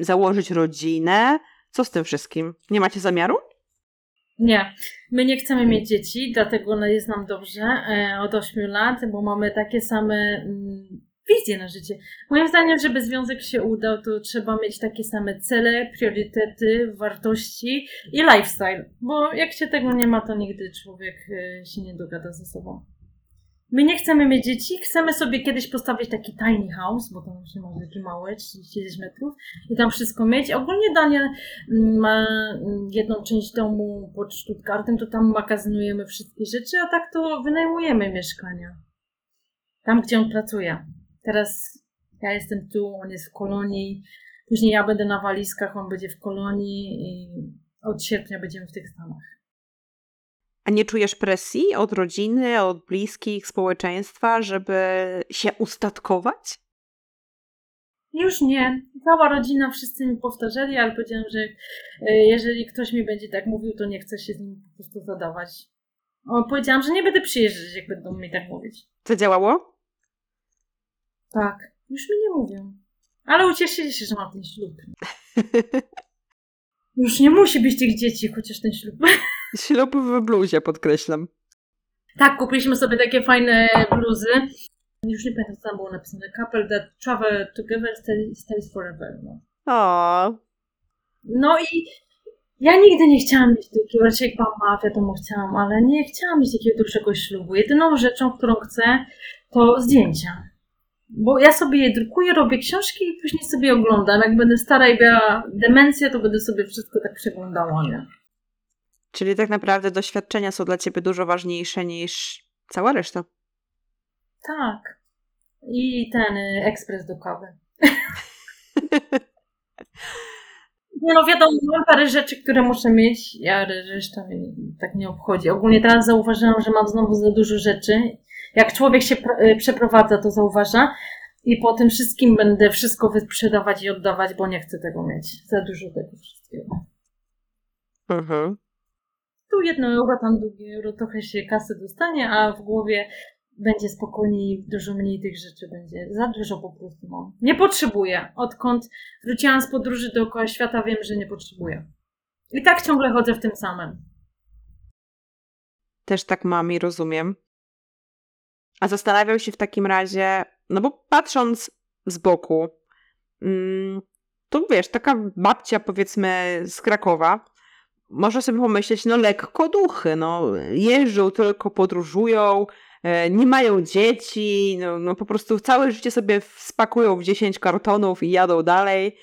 założyć rodzinę. Co z tym wszystkim? Nie macie zamiaru? Nie, my nie chcemy mieć dzieci, dlatego jest nam dobrze e, od 8 lat, bo mamy takie same wizje na życie. Moim zdaniem, żeby związek się udał, to trzeba mieć takie same cele, priorytety, wartości i lifestyle, bo jak się tego nie ma, to nigdy człowiek e, się nie dogada ze sobą. My nie chcemy mieć dzieci, chcemy sobie kiedyś postawić taki tiny house, bo tam się ma taki małe, 30 metrów i tam wszystko mieć. Ogólnie Daniel mm, ma mm, jedną część domu pod Stuttgartem, to tam magazynujemy wszystkie rzeczy, a tak to wynajmujemy mieszkania. Tam, gdzie on pracuje. Teraz ja jestem tu, on jest w kolonii, później ja będę na walizkach, on będzie w kolonii i od sierpnia będziemy w tych Stanach. A nie czujesz presji od rodziny, od bliskich, społeczeństwa, żeby się ustatkować? Już nie. Cała rodzina, wszyscy mi powtarzali, ale powiedziałam, że e, jeżeli ktoś mi będzie tak mówił, to nie chcę się z nim po prostu zadawać. O, powiedziałam, że nie będę przyjeżdżać, jak będą mi tak mówić. Co działało? Tak. Już mi nie mówią. Ale ucieszyli się, że mam ten ślub. *laughs* Już nie musi być tych dzieci, chociaż ten ślub. *laughs* Ślub w bluzie, podkreślam. Tak, kupiliśmy sobie takie fajne bluzy. Już nie pamiętam, co tam było napisane. Couple that travel together stays forever. No. O. No i ja nigdy nie chciałam mieć takiego, raczej jak mama, wiadomo, chciałam, ale nie chciałam mieć takiego dużego ślubu. Jedyną rzeczą, którą chcę, to zdjęcia. Bo ja sobie je drukuję, robię książki i później sobie oglądam. Jak będę stara i miała demencję, to będę sobie wszystko tak przeglądała, nie? Czyli tak naprawdę doświadczenia są dla ciebie dużo ważniejsze niż cała reszta. Tak. I ten y, ekspres do kawy. *laughs* no wiadomo, mam parę rzeczy, które muszę mieć, a reszta mnie tak nie obchodzi. Ogólnie teraz zauważyłam, że mam znowu za dużo rzeczy. Jak człowiek się y, przeprowadza, to zauważa. I po tym wszystkim będę wszystko wyprzedawać i oddawać, bo nie chcę tego mieć. Za dużo tego wszystkiego. Mhm tu jedno euro, tam drugie euro, trochę się kasy dostanie, a w głowie będzie spokojniej, dużo mniej tych rzeczy będzie. Za dużo po prostu mam. Nie potrzebuję. Odkąd wróciłam z podróży dookoła świata, wiem, że nie potrzebuję. I tak ciągle chodzę w tym samym. Też tak mam i rozumiem. A zastanawiał się w takim razie, no bo patrząc z boku, mm, to wiesz, taka babcia powiedzmy z Krakowa, można sobie pomyśleć, no lekko duchy, no jeżdżą, tylko podróżują, e, nie mają dzieci, no, no po prostu całe życie sobie spakują w 10 kartonów i jadą dalej.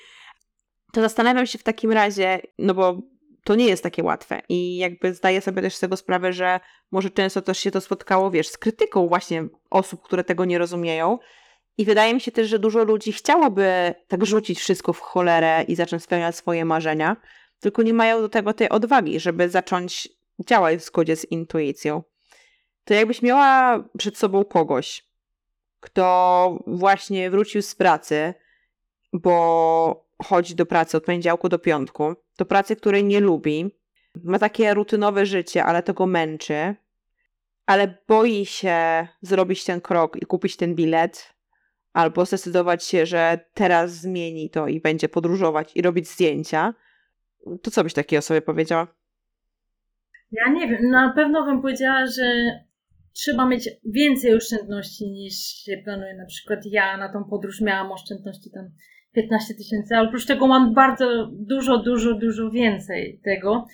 To zastanawiam się w takim razie, no bo to nie jest takie łatwe i jakby zdaję sobie też z tego sprawę, że może często też się to spotkało, wiesz, z krytyką właśnie osób, które tego nie rozumieją. I wydaje mi się też, że dużo ludzi chciałoby tak rzucić wszystko w cholerę i zacząć spełniać swoje marzenia, tylko nie mają do tego tej odwagi, żeby zacząć działać w zgodzie z intuicją. To jakbyś miała przed sobą kogoś, kto właśnie wrócił z pracy, bo chodzi do pracy od poniedziałku do piątku, do pracy, której nie lubi, ma takie rutynowe życie, ale to go męczy. ale boi się zrobić ten krok i kupić ten bilet, albo zdecydować się, że teraz zmieni to i będzie podróżować i robić zdjęcia, to co byś takiej osobie powiedziała? Ja nie wiem, na pewno bym powiedziała, że trzeba mieć więcej oszczędności niż się planuje. Na przykład ja na tą podróż miałam oszczędności tam 15 tysięcy, ale oprócz tego mam bardzo dużo, dużo, dużo więcej tego.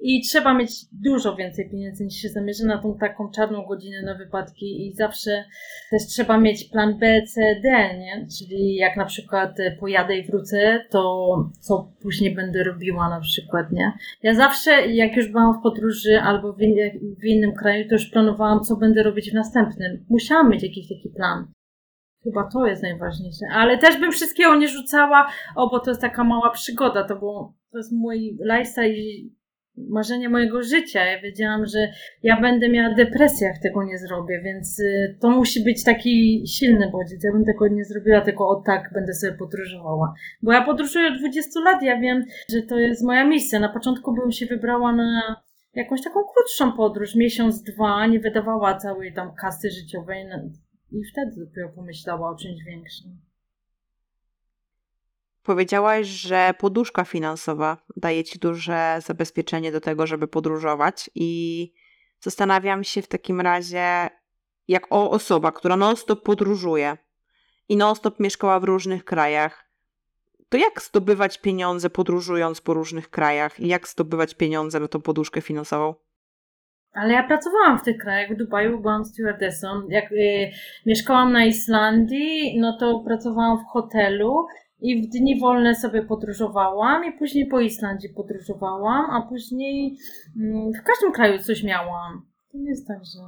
I trzeba mieć dużo więcej pieniędzy niż się zamierza na tą taką czarną godzinę na wypadki i zawsze też trzeba mieć plan B, C, D, nie? Czyli jak na przykład e, pojadę i wrócę, to co później będę robiła na przykład, nie? Ja zawsze, jak już byłam w podróży albo w, w innym kraju, to już planowałam, co będę robić w następnym. Musiałam mieć jakiś taki plan. Chyba to jest najważniejsze. Ale też bym wszystkiego nie rzucała, o, bo to jest taka mała przygoda, to było, to jest mój lifestyle i marzenie mojego życia. Ja wiedziałam, że ja będę miała depresję, jak tego nie zrobię, więc y, to musi być taki silny bodziec. Ja bym tego nie zrobiła, tylko o tak będę sobie podróżowała. Bo ja podróżuję od 20 lat, ja wiem, że to jest moja misja. Na początku bym się wybrała na jakąś taką krótszą podróż, miesiąc, dwa, nie wydawała całej tam kasy życiowej i wtedy dopiero pomyślała o czymś większym. Powiedziałaś, że poduszka finansowa daje ci duże zabezpieczenie do tego, żeby podróżować, i zastanawiam się w takim razie, jak o osoba, która non-stop podróżuje i non-stop mieszkała w różnych krajach, to jak zdobywać pieniądze podróżując po różnych krajach i jak zdobywać pieniądze na tą poduszkę finansową? Ale ja pracowałam w tych krajach, w Dubaju byłam stewardessą. Jak y, mieszkałam na Islandii, no to pracowałam w hotelu i w dni wolne sobie podróżowałam i później po Islandii podróżowałam, a później mm, w każdym kraju coś miałam. To nie jest tak, że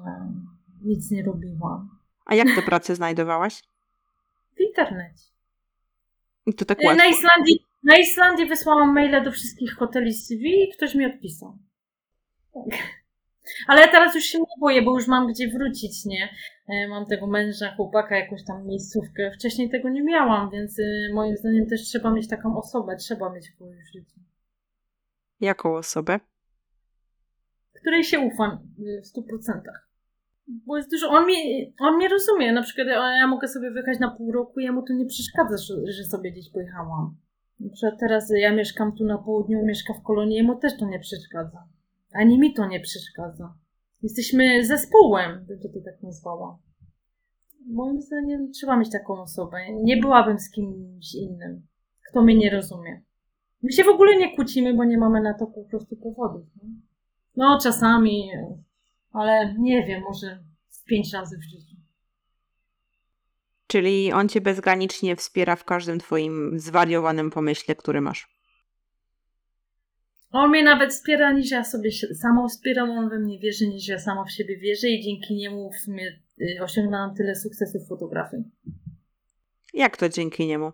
nic nie robiłam. A jak te prace znajdowałaś? W internecie. I to tak łatwo? Na Islandii, na Islandii wysłałam maile do wszystkich hoteli CV i ktoś mi odpisał. Tak. Ale teraz już się nie boję, bo już mam gdzie wrócić, nie? E, mam tego męża, chłopaka, jakąś tam miejscówkę. Wcześniej tego nie miałam, więc e, moim zdaniem też trzeba mieć taką osobę, trzeba mieć w swoim życiu. Jaką osobę? Której się ufam e, w stu procentach. Bo jest dużo, on mnie, on mnie rozumie, na przykład ja mogę sobie wyjechać na pół roku jemu to nie przeszkadza, że, że sobie gdzieś pojechałam. Na przykład teraz ja mieszkam tu na południu, mieszka w Kolonii, jemu też to nie przeszkadza. Ani mi to nie przeszkadza. Jesteśmy zespołem, bym to tak nazwała. Moim zdaniem trzeba mieć taką osobę. Nie byłabym z kimś innym, kto mnie nie rozumie. My się w ogóle nie kłócimy, bo nie mamy na to po prostu powodów. No, no czasami, ale nie wiem, może pięć razy w życiu. Czyli on cię bezgranicznie wspiera w każdym twoim zwariowanym pomyśle, który masz. On mnie nawet wspiera, niż ja sobie sama wspieram, on we mnie wierzy, niż ja sama w siebie wierzę i dzięki niemu w sumie y, osiągnęłam tyle sukcesów fotografii. Jak to dzięki niemu?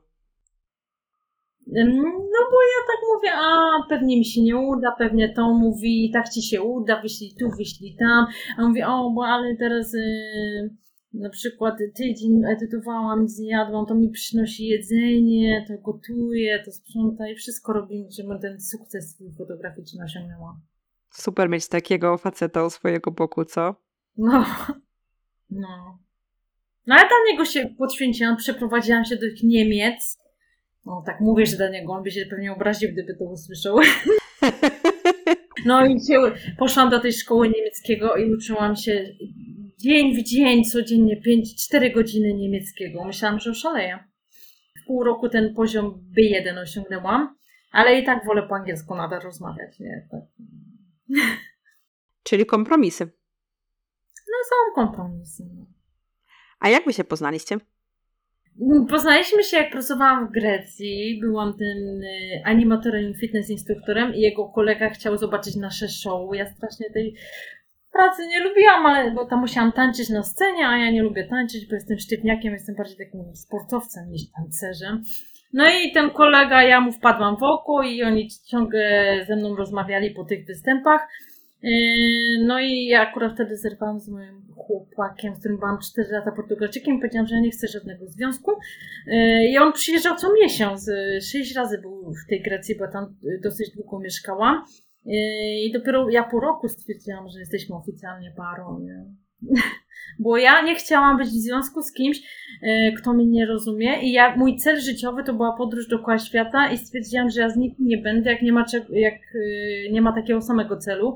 No bo ja tak mówię, a pewnie mi się nie uda, pewnie to mówi, tak ci się uda, wyślij tu, wyślij tam. A on mówi, o, bo ale teraz... Yy na przykład tydzień edytowałam, zjadłam, to mi przynosi jedzenie, to gotuje, to sprząta i wszystko robimy, żebym ten sukces fotograficzny osiągnęła. Super mieć takiego faceta u swojego boku, co? No, no. No ale dla niego się poświęciłam, przeprowadziłam się do Niemiec. No tak mówię, że dla niego, on by się pewnie obraził, gdyby to usłyszał. *laughs* No i się, poszłam do tej szkoły niemieckiego i uczyłam się dzień w dzień, codziennie 5-4 godziny niemieckiego. Myślałam, że oszaleję. W pół roku ten poziom B1 osiągnęłam, ale i tak wolę po angielsku nadal rozmawiać. Nie? Tak. *laughs* Czyli kompromisy. No są kompromisy. No. A jak wy się poznaliście? Poznaliśmy się jak pracowałam w Grecji. Byłam tym y, animatorem i fitness instruktorem i jego kolega chciał zobaczyć nasze show. Ja strasznie tej pracy nie lubiłam, ale bo tam musiałam tańczyć na scenie, a ja nie lubię tańczyć, bo jestem sztywniakiem, jestem bardziej takim sportowcem niż tancerzem. No i ten kolega, ja mu wpadłam w oko i oni ciągle ze mną rozmawiali po tych występach. Yy, no i ja akurat wtedy zerwałam z moim chłopakiem, z którym byłam 4 lata Portugalczykiem, powiedziałam, że ja nie chcę żadnego związku. Yy, I on przyjeżdżał co miesiąc, 6 yy, razy był w tej Grecji, bo tam dosyć długo mieszkałam. I dopiero ja po roku stwierdziłam, że jesteśmy oficjalnie parą, nie? *laughs* Bo ja nie chciałam być w związku z kimś, e, kto mnie nie rozumie i ja, mój cel życiowy to była podróż dookoła świata i stwierdziłam, że ja z nikim nie będę, jak nie ma, jak e, nie ma takiego samego celu.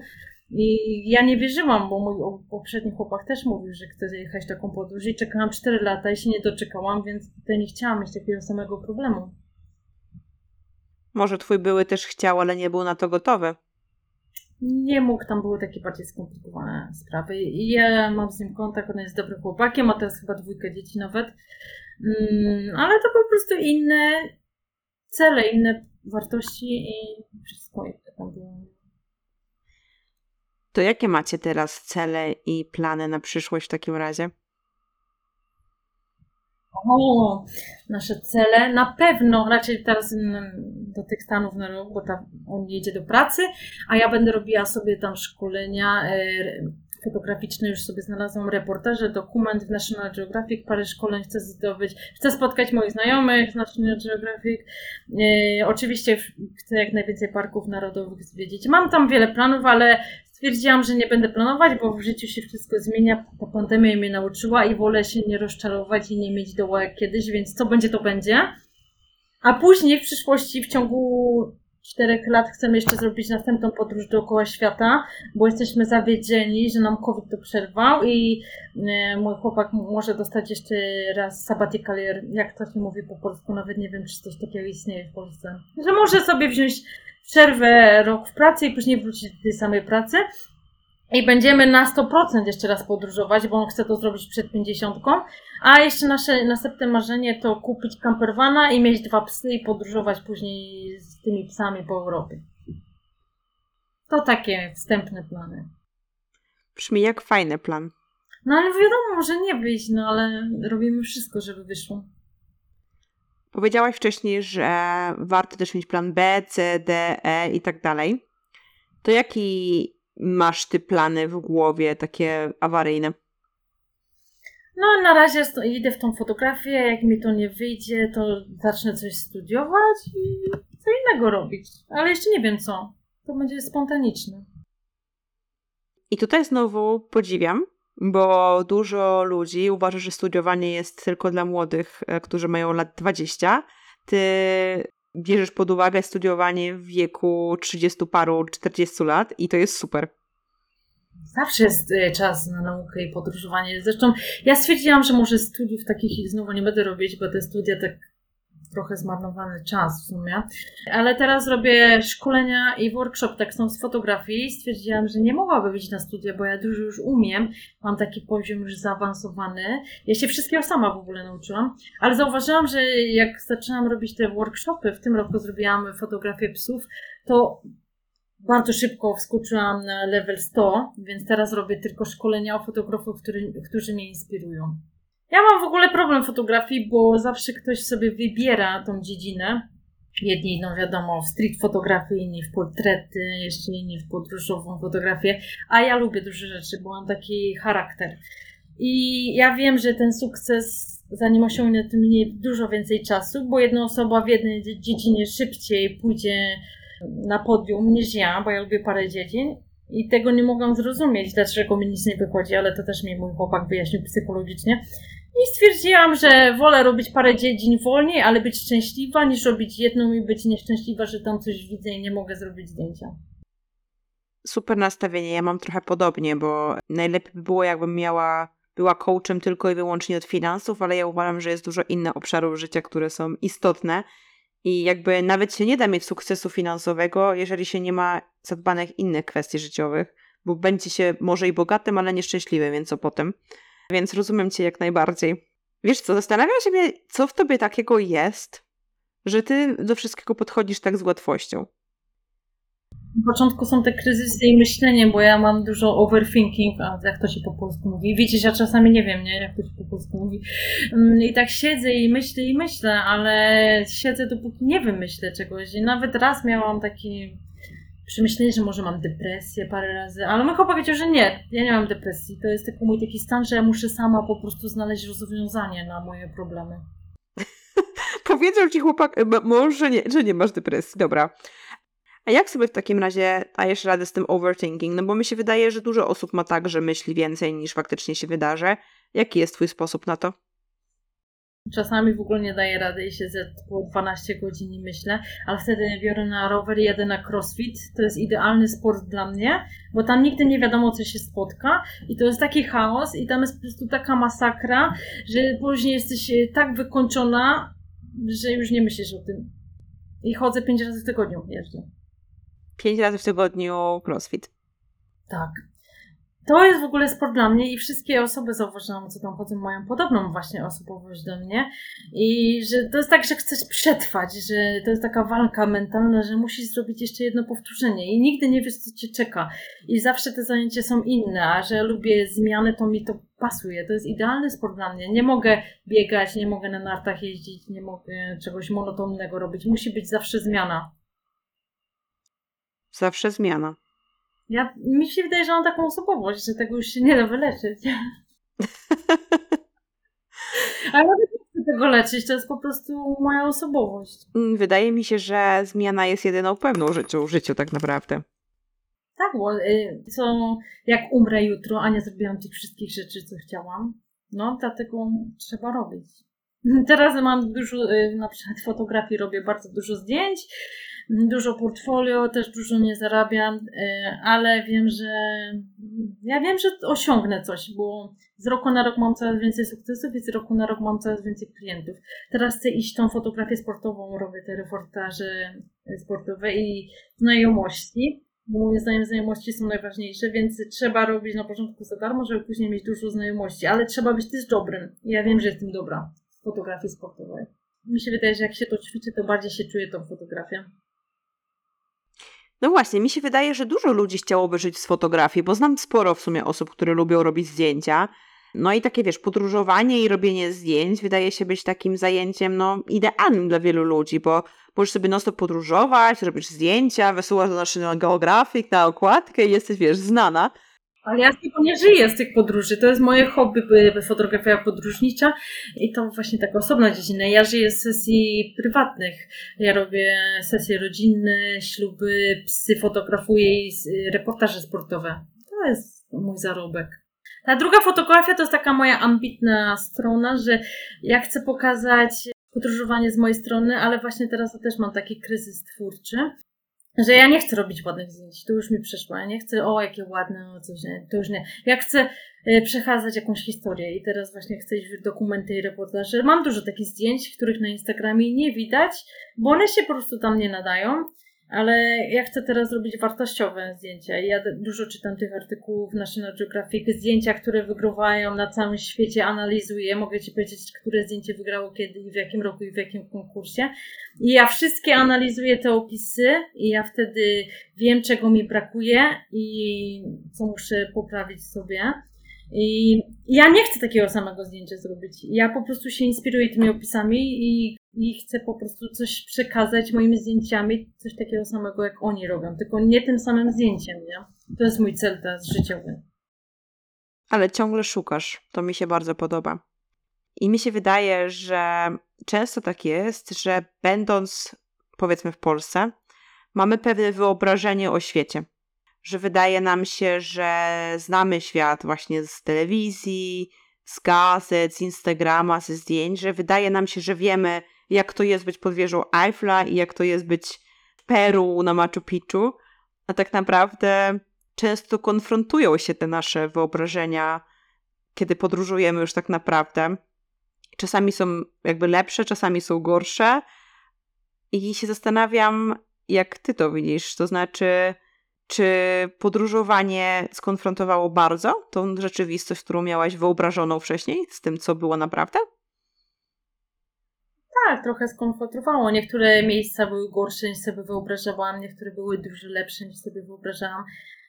I ja nie wierzyłam, bo mój poprzedni chłopak też mówił, że chce jechać taką podróż i czekałam 4 lata i się nie doczekałam, więc tutaj nie chciałam mieć takiego samego problemu. Może twój były też chciał, ale nie był na to gotowy. Nie mógł, tam były takie bardziej skomplikowane sprawy. I ja mam z nim kontakt, on jest dobrym chłopakiem, ma teraz chyba dwójkę dzieci nawet. Mm, ale to po prostu inne cele, inne wartości i wszystko inne tam było. To jakie macie teraz cele i plany na przyszłość w takim razie? O, nasze cele. Na pewno, raczej teraz do tych Stanów bo tam on jedzie do pracy, a ja będę robiła sobie tam szkolenia e, fotograficzne, już sobie znalazłam reportaże, dokument w National Geographic, parę szkoleń chcę zdobyć, chcę spotkać moich znajomych z National Geographic, e, oczywiście chcę jak najwięcej parków narodowych zwiedzić. Mam tam wiele planów, ale stwierdziłam, że nie będę planować, bo w życiu się wszystko zmienia. Ta pandemia mnie nauczyła i wolę się nie rozczarować i nie mieć doła jak kiedyś, więc co będzie, to będzie. A później w przyszłości, w ciągu czterech lat chcemy jeszcze zrobić następną podróż dookoła świata, bo jesteśmy zawiedzieni, że nam COVID to przerwał i e, mój chłopak może dostać jeszcze raz sabbatical jak to się mówi po polsku, nawet nie wiem, czy coś takiego istnieje w Polsce. Że może sobie wziąć przerwę rok w pracy i później wrócić do tej samej pracy. I będziemy na 100% jeszcze raz podróżować, bo on chce to zrobić przed 50. A jeszcze nasze następne marzenie to kupić campervana i mieć dwa psy i podróżować później z tymi psami po Europie. To takie wstępne plany. Brzmi jak fajny plan. No ale wiadomo, może nie wyjść, no ale robimy wszystko, żeby wyszło. Powiedziałaś wcześniej, że warto też mieć plan B, C, D, E i tak dalej. To jaki masz ty plany w głowie, takie awaryjne? No na razie idę w tą fotografię, jak mi to nie wyjdzie, to zacznę coś studiować i co innego robić. Ale jeszcze nie wiem co. To będzie spontaniczne. I tutaj znowu podziwiam, bo dużo ludzi uważa, że studiowanie jest tylko dla młodych, e, którzy mają lat 20. Ty bierzesz pod uwagę studiowanie w wieku 30 paru, 40 lat i to jest super. Zawsze jest e, czas na naukę i podróżowanie. Zresztą ja stwierdziłam, że może studiów takich znowu nie będę robić, bo te studia tak trochę zmarnowany czas w sumie. Ale teraz robię szkolenia i workshop są z fotografii. Stwierdziłam, że nie mogłabym być na studia, bo ja dużo już umiem. Mam taki poziom już zaawansowany. Ja się wszystkiego sama w ogóle nauczyłam. Ale zauważyłam, że jak zaczęłam robić te workshopy, w tym roku zrobiłam fotografię psów, to bardzo szybko wskoczyłam na level 100, więc teraz robię tylko szkolenia o fotografów, który, którzy mnie inspirują. Ja mam w ogóle problem fotografii, bo zawsze ktoś sobie wybiera tą dziedzinę. Jedni, no wiadomo, w street fotografię, inni w portrety, jeszcze inni w podróżową fotografię, a ja lubię duże rzeczy, bo mam taki charakter. I ja wiem, że ten sukces, zanim osiągnę, to minie dużo więcej czasu, bo jedna osoba w jednej dzie- dziedzinie szybciej pójdzie na podium niż ja, bo ja lubię parę dziedzin i tego nie mogłam zrozumieć, dlaczego mi nic nie wychodzi, ale to też mi mój chłopak wyjaśnił psychologicznie. I stwierdziłam, że wolę robić parę dziedzin wolniej, ale być szczęśliwa, niż robić jedną i być nieszczęśliwa, że tam coś widzę i nie mogę zrobić zdjęcia. Super nastawienie. Ja mam trochę podobnie, bo najlepiej by było, jakbym miała, była coachem tylko i wyłącznie od finansów, ale ja uważam, że jest dużo innych obszarów życia, które są istotne. I jakby nawet się nie da mieć sukcesu finansowego, jeżeli się nie ma zadbanych innych kwestii życiowych, bo będzie się może i bogatym, ale nieszczęśliwym, więc co potem. Więc rozumiem cię jak najbardziej. Wiesz co, zastanawiam się, co w tobie takiego jest, że ty do wszystkiego podchodzisz tak z łatwością. Na początku są te kryzysy i myślenie, bo ja mam dużo overthinking, a jak to się po polsku mówi. Widzisz, ja czasami nie wiem, nie, jak to się po polsku mówi. Mm, I tak siedzę i myślę i myślę, ale siedzę dopóki nie wymyślę czegoś. I nawet raz miałam takie przemyślenie, że może mam depresję parę razy, ale mój chłopak powiedział, że nie, ja nie mam depresji. To jest tylko mój taki stan, że ja muszę sama po prostu znaleźć rozwiązanie na moje problemy. *laughs* Powiedział ci chłopak, m- mąż, że nie, że nie masz depresji. Dobra. A jak sobie w takim razie dajesz radę z tym overthinking? No bo mi się wydaje, że dużo osób ma tak, że myśli więcej niż faktycznie się wydarzy. Jaki jest twój sposób na to? Czasami w ogóle nie daję rady i siedzę po 12 godzin i myślę, ale wtedy biorę na rower i jadę na crossfit. To jest idealny sport dla mnie, bo tam nigdy nie wiadomo, co się spotka i to jest taki chaos i tam jest po prostu taka masakra, że później jesteś e, tak wykończona, że już nie myślisz o tym. I chodzę 5 razy w tygodniu jeżdżę. Pięć razy w tygodniu crossfit. Tak. To jest w ogóle sport dla mnie i wszystkie osoby zauważyłam, co tam chodzą, mają podobną właśnie osobowość do mnie. I że to jest tak, że chcesz przetrwać, że to jest taka walka mentalna, że musisz zrobić jeszcze jedno powtórzenie i nigdy nie wiesz, co cię czeka. I zawsze te zajęcia są inne, a że lubię zmiany, to mi to pasuje. To jest idealny sport dla mnie. Nie mogę biegać, nie mogę na nartach jeździć, nie mogę czegoś monotonnego robić. Musi być zawsze zmiana. Zawsze zmiana. Ja, mi się wydaje, że mam taką osobowość, że tego już się nie da wyleczyć. *laughs* Ale nie chcę tego leczyć, to jest po prostu moja osobowość. Mm, Wydaje mi się, że zmiana jest jedyną pewną rzeczą w życiu tak naprawdę. Tak, bo y, co, jak umrę jutro, a nie zrobiłam tych wszystkich rzeczy, co chciałam, no dlatego trzeba robić. *laughs* Teraz mam dużo, y, na przykład fotografii robię bardzo dużo zdjęć, dużo portfolio, też dużo nie zarabiam, y, ale wiem, że ja wiem, że osiągnę coś, bo z roku na rok mam coraz więcej sukcesów i z roku na rok mam coraz więcej klientów. Teraz chcę iść tą fotografię sportową, robię te reportaże sportowe i znajomości, bo moim zdaniem znajomości są najważniejsze, więc trzeba robić na początku za darmo, żeby później mieć dużo znajomości, ale trzeba być też dobrym. Ja wiem, że jestem dobra w fotografii sportowej. Mi się wydaje, że jak się to ćwiczy, to bardziej się czuje tą fotografię. No właśnie, mi się wydaje, że dużo ludzi chciałoby żyć z fotografii, bo znam sporo w sumie osób, które lubią robić zdjęcia. No i takie, wiesz, podróżowanie i robienie zdjęć wydaje się być takim zajęciem, no, idealnym dla wielu ludzi, bo możesz sobie non podróżować, robisz zdjęcia, wysyłasz do National Geographic na okładkę i jesteś, wiesz, znana. Ale ja z tego nie żyję, z tych podróży. To jest moje hobby, fotografia podróżnicza i to właśnie taka osobna dziedzina. Ja żyję z sesji prywatnych. Ja robię sesje rodzinne, śluby, psy fotografuję i reportaże sportowe. To jest mój zarobek. Ta druga fotografia to jest taka moja ambitna strona, że ja chcę pokazać podróżowanie z mojej strony, ale właśnie teraz też mam taki kryzys twórczy, że ja nie chcę robić ładnych zdjęć, to już mi przeszło. Ja nie chcę, o jakie ładne, o coś nie, to już nie. Ja chcę y, przekazać jakąś historię i teraz właśnie chcę iść w dokumenty i reportaże. Mam dużo takich zdjęć, których na Instagramie nie widać, bo one się po prostu tam nie nadają. Ale ja chcę teraz robić wartościowe zdjęcia. Ja dużo czytam tych artykułów w National Geographic, zdjęcia, które wygrywają na całym świecie, analizuję. Mogę Ci powiedzieć, które zdjęcie wygrało kiedy i w jakim roku i w jakim konkursie. I ja wszystkie analizuję te opisy i ja wtedy wiem, czego mi brakuje i co muszę poprawić sobie. I ja nie chcę takiego samego zdjęcia zrobić. Ja po prostu się inspiruję tymi opisami i, i chcę po prostu coś przekazać moimi zdjęciami, coś takiego samego jak oni robią, tylko nie tym samym zdjęciem, nie? To jest mój cel teraz życiowy. Ale ciągle szukasz. To mi się bardzo podoba. I mi się wydaje, że często tak jest, że będąc powiedzmy w Polsce, mamy pewne wyobrażenie o świecie że wydaje nam się, że znamy świat właśnie z telewizji, z gazet, z Instagrama, ze zdjęć, że wydaje nam się, że wiemy, jak to jest być pod wieżą Eiffla i jak to jest być w Peru na Machu Picchu, a tak naprawdę często konfrontują się te nasze wyobrażenia, kiedy podróżujemy już tak naprawdę. Czasami są jakby lepsze, czasami są gorsze. I się zastanawiam, jak ty to widzisz. To znaczy, czy podróżowanie skonfrontowało bardzo tą rzeczywistość, którą miałaś wyobrażoną wcześniej, z tym, co było naprawdę? Tak, trochę skonfrontowało. Niektóre miejsca były gorsze niż sobie wyobrażałam, niektóre były dużo lepsze niż sobie wyobrażałam.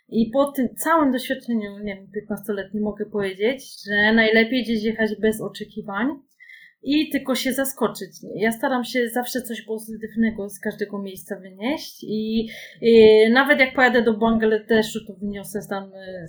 I po tym całym doświadczeniu, nie wiem, 15-letnim mogę powiedzieć, że najlepiej gdzieś jechać bez oczekiwań, i tylko się zaskoczyć. Ja staram się zawsze coś pozytywnego z każdego miejsca wynieść i, i nawet jak pojadę do Bangladeszu, to wyniosę tam y,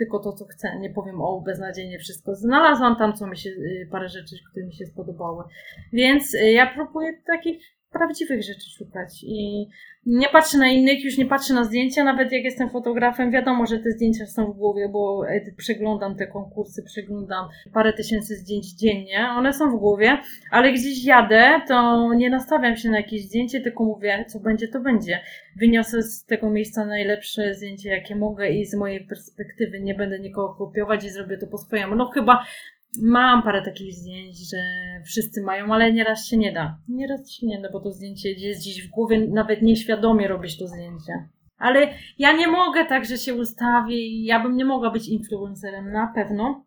tylko to, co chcę. Nie powiem o beznadziejnie wszystko. Znalazłam tam, co mi się, y, parę rzeczy, które mi się spodobały. Więc y, ja próbuję takich prawdziwych rzeczy szukać. I nie patrzę na innych, już nie patrzę na zdjęcia, nawet jak jestem fotografem, wiadomo, że te zdjęcia są w głowie, bo e, przeglądam te konkursy, przeglądam parę tysięcy zdjęć dziennie, one są w głowie, ale gdzieś jadę, to nie nastawiam się na jakieś zdjęcie, tylko mówię, co będzie, to będzie. Wyniosę z tego miejsca najlepsze zdjęcie, jakie mogę i z mojej perspektywy nie będę nikogo kopiować i zrobię to po swojemu. No chyba Mam parę takich zdjęć, że wszyscy mają, ale nieraz się nie da. Nieraz się nie da, bo to zdjęcie jest gdzieś w głowie, nawet nieświadomie robisz to zdjęcie. Ale ja nie mogę tak, że się ustawię i ja bym nie mogła być influencerem, na pewno,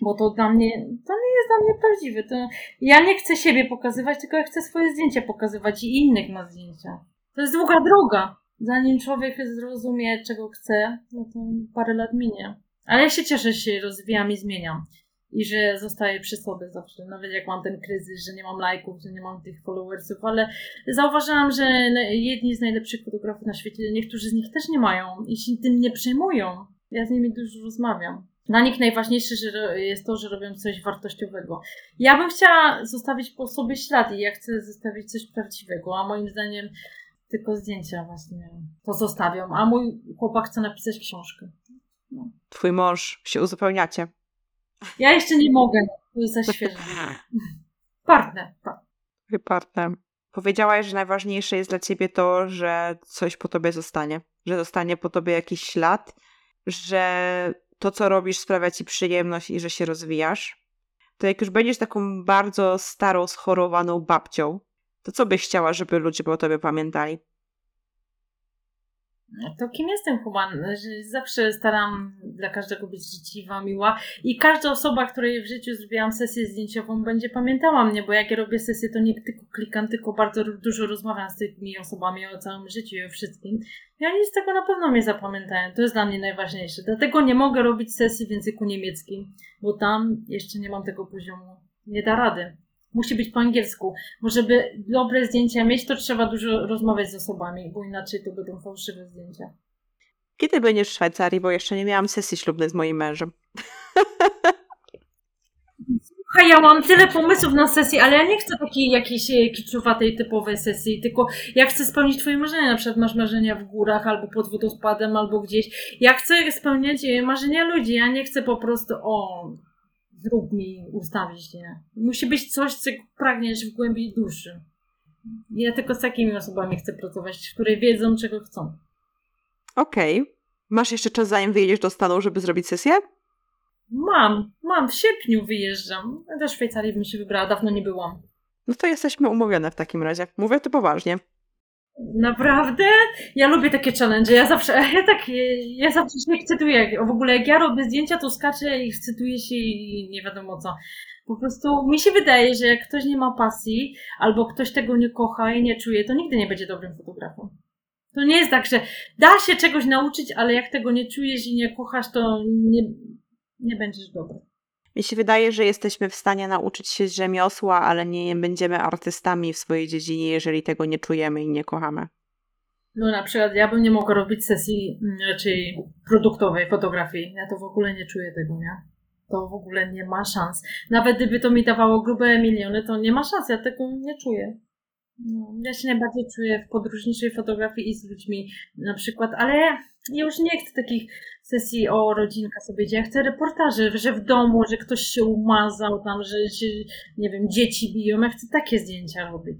bo to dla mnie, to nie jest dla mnie prawdziwe. To ja nie chcę siebie pokazywać, tylko ja chcę swoje zdjęcia pokazywać i innych na zdjęcia. To jest długa droga. Zanim człowiek zrozumie, czego chce, no to parę lat minie. Ale ja się cieszę, że się rozwijam i zmieniam i że zostaję przy sobie zawsze, nawet jak mam ten kryzys, że nie mam lajków, że nie mam tych followersów, ale zauważyłam, że jedni z najlepszych fotografów na świecie, niektórzy z nich też nie mają i się tym nie przejmują. Ja z nimi dużo rozmawiam. Dla nich najważniejsze że jest to, że robią coś wartościowego. Ja bym chciała zostawić po sobie ślad i ja chcę zostawić coś prawdziwego, a moim zdaniem tylko zdjęcia właśnie to zostawią, a mój chłopak chce napisać książkę. No. Twój mąż się uzupełniacie. Ja jeszcze nie mogę, to jest za świeże. Partner. Partner. Powiedziałaś, że najważniejsze jest dla ciebie to, że coś po tobie zostanie. Że zostanie po tobie jakiś ślad, że to, co robisz, sprawia ci przyjemność i że się rozwijasz. To jak już będziesz taką bardzo starą, schorowaną babcią, to co byś chciała, żeby ludzie po tobie pamiętali? To kim jestem chyba, zawsze staram dla każdego być życzliwa, miła i każda osoba, której w życiu zrobiłam sesję zdjęciową będzie pamiętała mnie, bo jak ja robię sesję, to nie tylko klikam, tylko bardzo dużo rozmawiam z tymi osobami o całym życiu i o wszystkim. I oni z tego na pewno mnie zapamiętają. To jest dla mnie najważniejsze. Dlatego nie mogę robić sesji w języku niemieckim, bo tam jeszcze nie mam tego poziomu. Nie da rady musi być po angielsku. Bo żeby dobre zdjęcia mieć, to trzeba dużo rozmawiać z osobami, bo inaczej to będą fałszywe zdjęcia. Kiedy będziesz w Szwajcarii, bo jeszcze nie miałam sesji ślubnej z moim mężem. Słuchaj, ja mam tyle pomysłów na sesję, ale ja nie chcę takiej jakiejś e, kiczowatej, typowej sesji, tylko ja chcę spełnić twoje marzenia. Na przykład masz marzenia w górach, albo pod wodospadem, albo gdzieś. Ja chcę spełniać e, marzenia ludzi, ja nie chcę po prostu, o, zrób mi, ustawić, nie? Musi być coś, co pragniesz w głębi duszy. Ja tylko z takimi osobami chcę pracować, które wiedzą, czego chcą. Okej. Okay. Masz jeszcze czas, zanim wyjedziesz do Stanów, żeby zrobić sesję? Mam, mam. W sierpniu wyjeżdżam. Do Szwajcarii bym się wybrała, dawno nie byłam. No to jesteśmy umówione w takim razie. Mówię to poważnie. Naprawdę? Ja lubię takie challenge. Ja zawsze, *laughs* ja tak, ja zawsze się ekscytuję. W ogóle jak ja robię zdjęcia, to skaczę i ekscytuję się i nie wiadomo co. Po prostu mi się wydaje, że jak ktoś nie ma pasji, albo ktoś tego nie kocha i nie czuje, to nigdy nie będzie dobrym fotografem. To nie jest tak, że da się czegoś nauczyć, ale jak tego nie czujesz i nie kochasz, to nie, nie będziesz dobry. Mi się wydaje, że jesteśmy w stanie nauczyć się rzemiosła, ale nie będziemy artystami w swojej dziedzinie, jeżeli tego nie czujemy i nie kochamy. No na przykład ja bym nie mogła robić sesji mm, raczej produktowej fotografii. Ja to w ogóle nie czuję tego, nie? To w ogóle nie ma szans. Nawet gdyby to mi dawało grube miliony, to nie ma szans. Ja tego nie czuję. No, ja się najbardziej czuję w podróżniczej fotografii i z ludźmi na przykład, ale ja już nie chcę takich sesji o rodzinka sobie, gdzie ja chcę reportaży, że w domu, że ktoś się umazał tam, że się, nie wiem, dzieci biją. Ja chcę takie zdjęcia robić.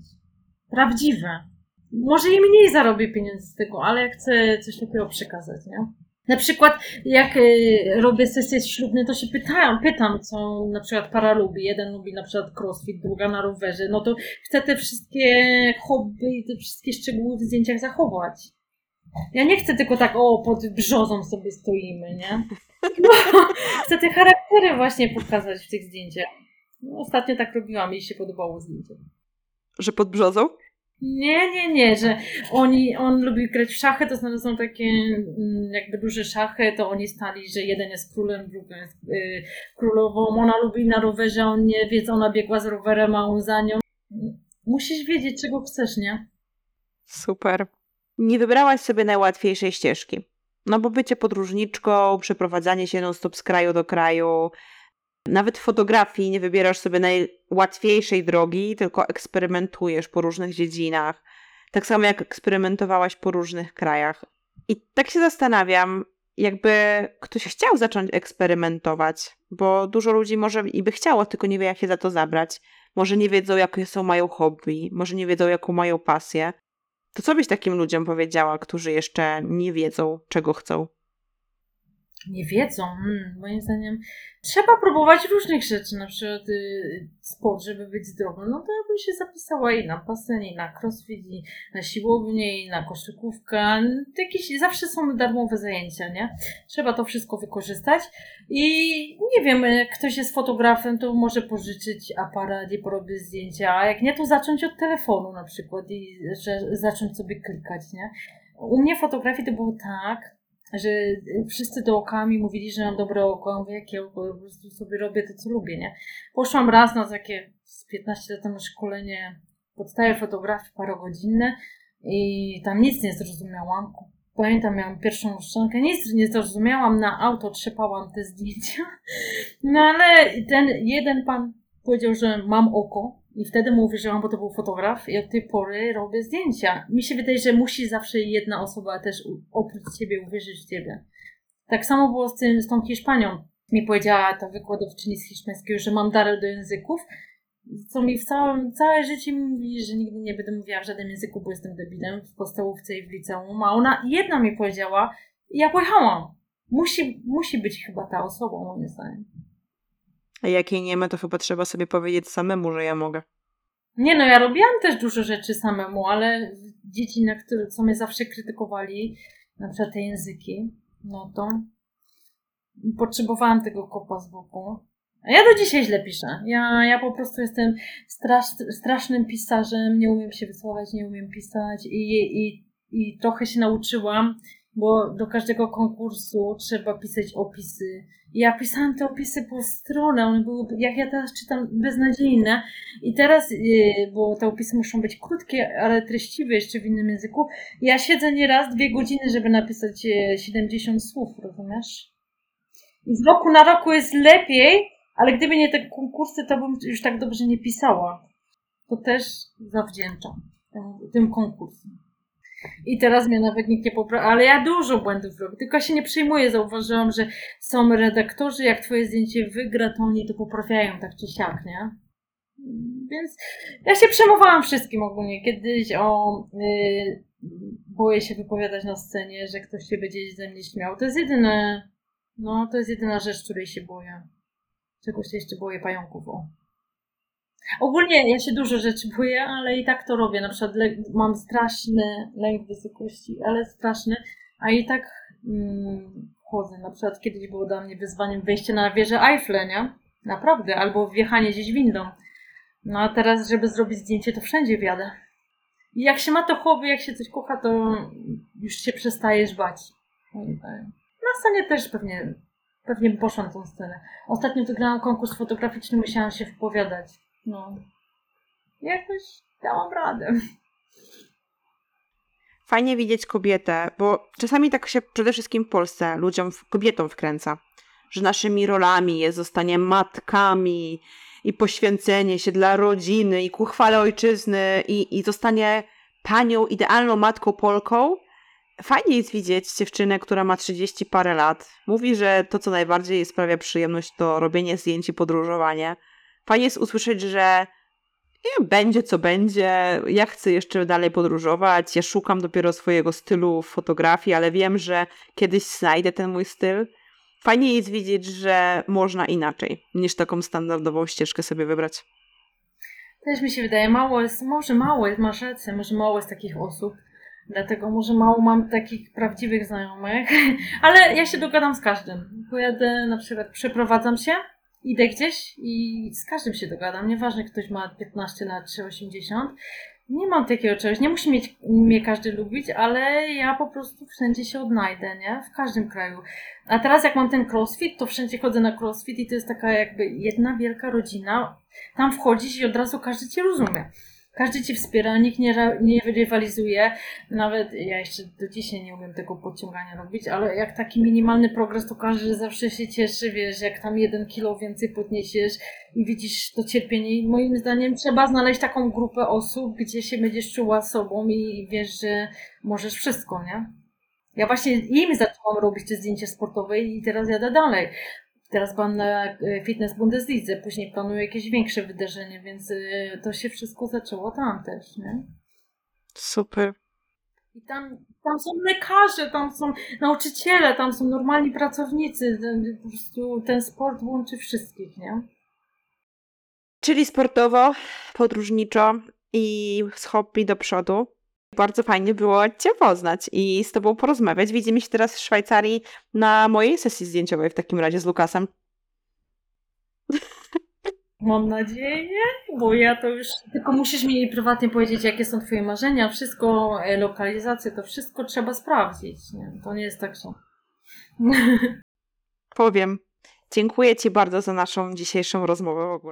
Prawdziwe. Może i mniej zarobię pieniędzy z tego, ale ja chcę coś takiego przekazać, nie? Na przykład, jak y, robię sesje ślubne, to się pytam, pytam, co na przykład para lubi. Jeden lubi na przykład crossfit, druga na rowerze. No to chcę te wszystkie hobby i te wszystkie szczegóły w zdjęciach zachować. Ja nie chcę tylko tak, o, pod brzozą sobie stoimy, nie? *laughs* No, chcę te charaktery właśnie pokazać w tych zdjęciach. No, ostatnio tak robiłam i się podobało zdjęcie. Że pod brzozą? Nie, nie, nie, że oni, on lubi grać w szachy, to znaczy są takie mm, jakby duże szachy, to oni stali, że jeden jest królem, drugi jest y, królową, ona lubi na rowerze, on nie wie, ona biegła z rowerem, a on za nią. Musisz wiedzieć, czego chcesz, nie? Super nie wybrałaś sobie najłatwiejszej ścieżki. No bo bycie podróżniczką, przeprowadzanie się non-stop z kraju do kraju, Nawet w fotografii nie wybierasz sobie najłatwiejszej drogi, tylko eksperymentujesz po różnych dziedzinach. Tak samo jak eksperymentowałaś po różnych krajach. I tak się zastanawiam, jakby ktoś chciał zacząć eksperymentować, bo dużo ludzi może i by chciało, tylko nie wie, jak się za to zabrać. Może nie wiedzą, jakie są mają hobby, może nie wiedzą, jaką mają pasję. To co byś takim ludziom powiedziała, którzy jeszcze nie wiedzą, czego chcą? Nie wiedzą. Hmm, moim zdaniem trzeba próbować różnych rzeczy, na przykład y, sport, żeby być zdrowym. No to ja bym się zapisała i na basen, i na crossfit, i na siłownię, i na koszykówkę. Jakieś zawsze są darmowe zajęcia, nie? Trzeba to wszystko wykorzystać. I nie wiem, jak ktoś jest fotografem, to może pożyczyć aparat i porobić zdjęcia, a jak nie, to zacząć od telefonu na przykład i że, zacząć sobie klikać, nie? U mnie fotografii to było tak, że wszyscy dookoła mi mówili, że mam dobre oko. Ja mówię, jakie oko? Po prostu sobie robię to, co lubię, nie? Poszłam raz na takie z 15 lat temu szkolenie podstawy fotografii parogodzinne i tam nic nie zrozumiałam. Pamiętam, miałam pierwszą szczękę, nic nie zrozumiałam, na auto trzepałam te zdjęcia. No ale ten jeden pan powiedział, że mam oko, i wtedy mu uwierzyłam, bo to był fotograf i od tej pory robię zdjęcia. Mi się wydaje, że musi zawsze jedna osoba też oprócz ciebie uwierzyć w ciebie. Tak samo było z, tym, z tą Hiszpanią. Mi powiedziała ta wykładowczyni z hiszpańskiego, że mam dar do języków, co mi w całym, całe życie mówi, że nigdy nie będę mówiła w żadnym języku, bo jestem debilem w podstawówce i w liceum. A ona jedna mi powiedziała ja pojechałam. Musi, musi być chyba ta osoba, moim zdaniem. A jak jej nie ma, to chyba trzeba sobie powiedzieć samemu, że ja mogę. Nie no, ja robiłam też dużo rzeczy samemu, ale dzieci, na które, co mnie zawsze krytykowali, na przykład te języki, no to potrzebowałam tego kopa z boku. A ja do dzisiaj źle piszę. Ja, ja po prostu jestem strasz, strasznym pisarzem, nie umiem się wysłować, nie umiem pisać i, i, i trochę się nauczyłam bo do każdego konkursu trzeba pisać opisy. Ja pisałam te opisy po stronę, one były, jak ja teraz czytam, beznadziejne. I teraz, yy, bo te opisy muszą być krótkie, ale treściwe jeszcze w innym języku. Ja siedzę nieraz dwie godziny, żeby napisać 70 yy, słów, rozumiesz? I z roku na roku jest lepiej, ale gdyby nie te konkursy, to bym już tak dobrze nie pisała. To też zawdzięczam tym konkursom. I teraz mnie nawet nikt nie poprawia, ale ja dużo błędów robię, tylko się nie przyjmuję. Zauważyłam, że są redaktorzy, jak twoje zdjęcie wygra, to oni to poprawiają tak czy siak, nie? Więc ja się przejmowałam wszystkim ogólnie. Kiedyś o yy, boję się wypowiadać na scenie, że ktoś się będzie ze mnie śmiał. To jest jedyne, no to jest jedyna rzecz, której się boję. Czegoś się jeszcze boję pająków, o. Ogólnie ja się dużo rzeczy boję, ale i tak to robię. Na przykład mam straszny lęk wysokości, ale straszny, a i tak mm, chodzę. Na przykład kiedyś było dla mnie wyzwaniem wejście na wieżę Eiffel, nie? Naprawdę. Albo wjechanie gdzieś windą. No a teraz, żeby zrobić zdjęcie, to wszędzie wjadę. I jak się ma to hobby, jak się coś kocha, to już się przestajesz bać. Na scenie też pewnie, pewnie poszłam tą scenę. Ostatnio wygrałam konkurs fotograficzny, musiałam się wypowiadać. No. Jakoś dałam radę. Fajnie widzieć kobietę, bo czasami tak się przede wszystkim w Polsce ludziom, kobietom wkręca, że naszymi rolami jest zostanie matkami i poświęcenie się dla rodziny i ku chwale ojczyzny i, i zostanie panią, idealną matką Polką. Fajnie jest widzieć dziewczynę, która ma 30 parę lat. Mówi, że to, co najbardziej sprawia przyjemność, to robienie zdjęć i podróżowanie fajnie jest usłyszeć, że nie, będzie co będzie, ja chcę jeszcze dalej podróżować, ja szukam dopiero swojego stylu w fotografii, ale wiem, że kiedyś znajdę ten mój styl. Fajnie jest widzieć, że można inaczej, niż taką standardową ścieżkę sobie wybrać. Też mi się wydaje, mało jest, może mało jest, masz rację, może mało jest takich osób, dlatego może mało mam takich prawdziwych znajomych, *laughs* ale ja się dogadam z każdym. Pojadę, na przykład przeprowadzam się, idę gdzieś i z każdym się dogadam. Nieważne, ktoś ma 15 lat czy 80. Nie mam takiego czegoś. Nie musi mieć, mnie każdy lubić, ale ja po prostu wszędzie się odnajdę, nie? W każdym kraju. A teraz jak mam ten crossfit, to wszędzie chodzę na crossfit i to jest taka jakby jedna wielka rodzina. Tam wchodzisz i od razu każdy cię rozumie. Każdy ci wspiera, nikt nie, nie rywalizuje. Nawet ja jeszcze do dzisiaj nie umiem tego podciągania robić, ale jak taki minimalny progres, to każdy zawsze się cieszy, wiesz, jak tam jeden kilo więcej podniesiesz i widzisz to cierpienie. I moim zdaniem trzeba znaleźć taką grupę osób, gdzie się będziesz czuła sobą i wiesz, że możesz wszystko, nie? Ja właśnie im zaczęłam robić te zdjęcia sportowe i teraz jadę dalej. Teraz byłam na e, Fitness Bundeslidze, później planuję jakieś większe wydarzenie, więc e, to się wszystko zaczęło tam też, nie? Super. I tam, tam są lekarze, tam są nauczyciele, tam są normalni pracownicy. Ten- Po prostu ten sport łączy wszystkich, nie? Czyli sportowo, podróżniczo i z hobby do przodu. Bardzo fajnie było Cię poznać i z Tobą porozmawiać. Widzimy się teraz w Szwajcarii na mojej sesji zdjęciowej w takim razie z Lukasem. Mam nadzieję, bo ja to już. Tylko musisz mi prywatnie powiedzieć, jakie są Twoje marzenia, wszystko, e, lokalizacje, to wszystko trzeba sprawdzić. Nie? To nie jest tak, że. *laughs* Powiem. Dziękuję Ci bardzo za naszą dzisiejszą rozmowę w ogóle.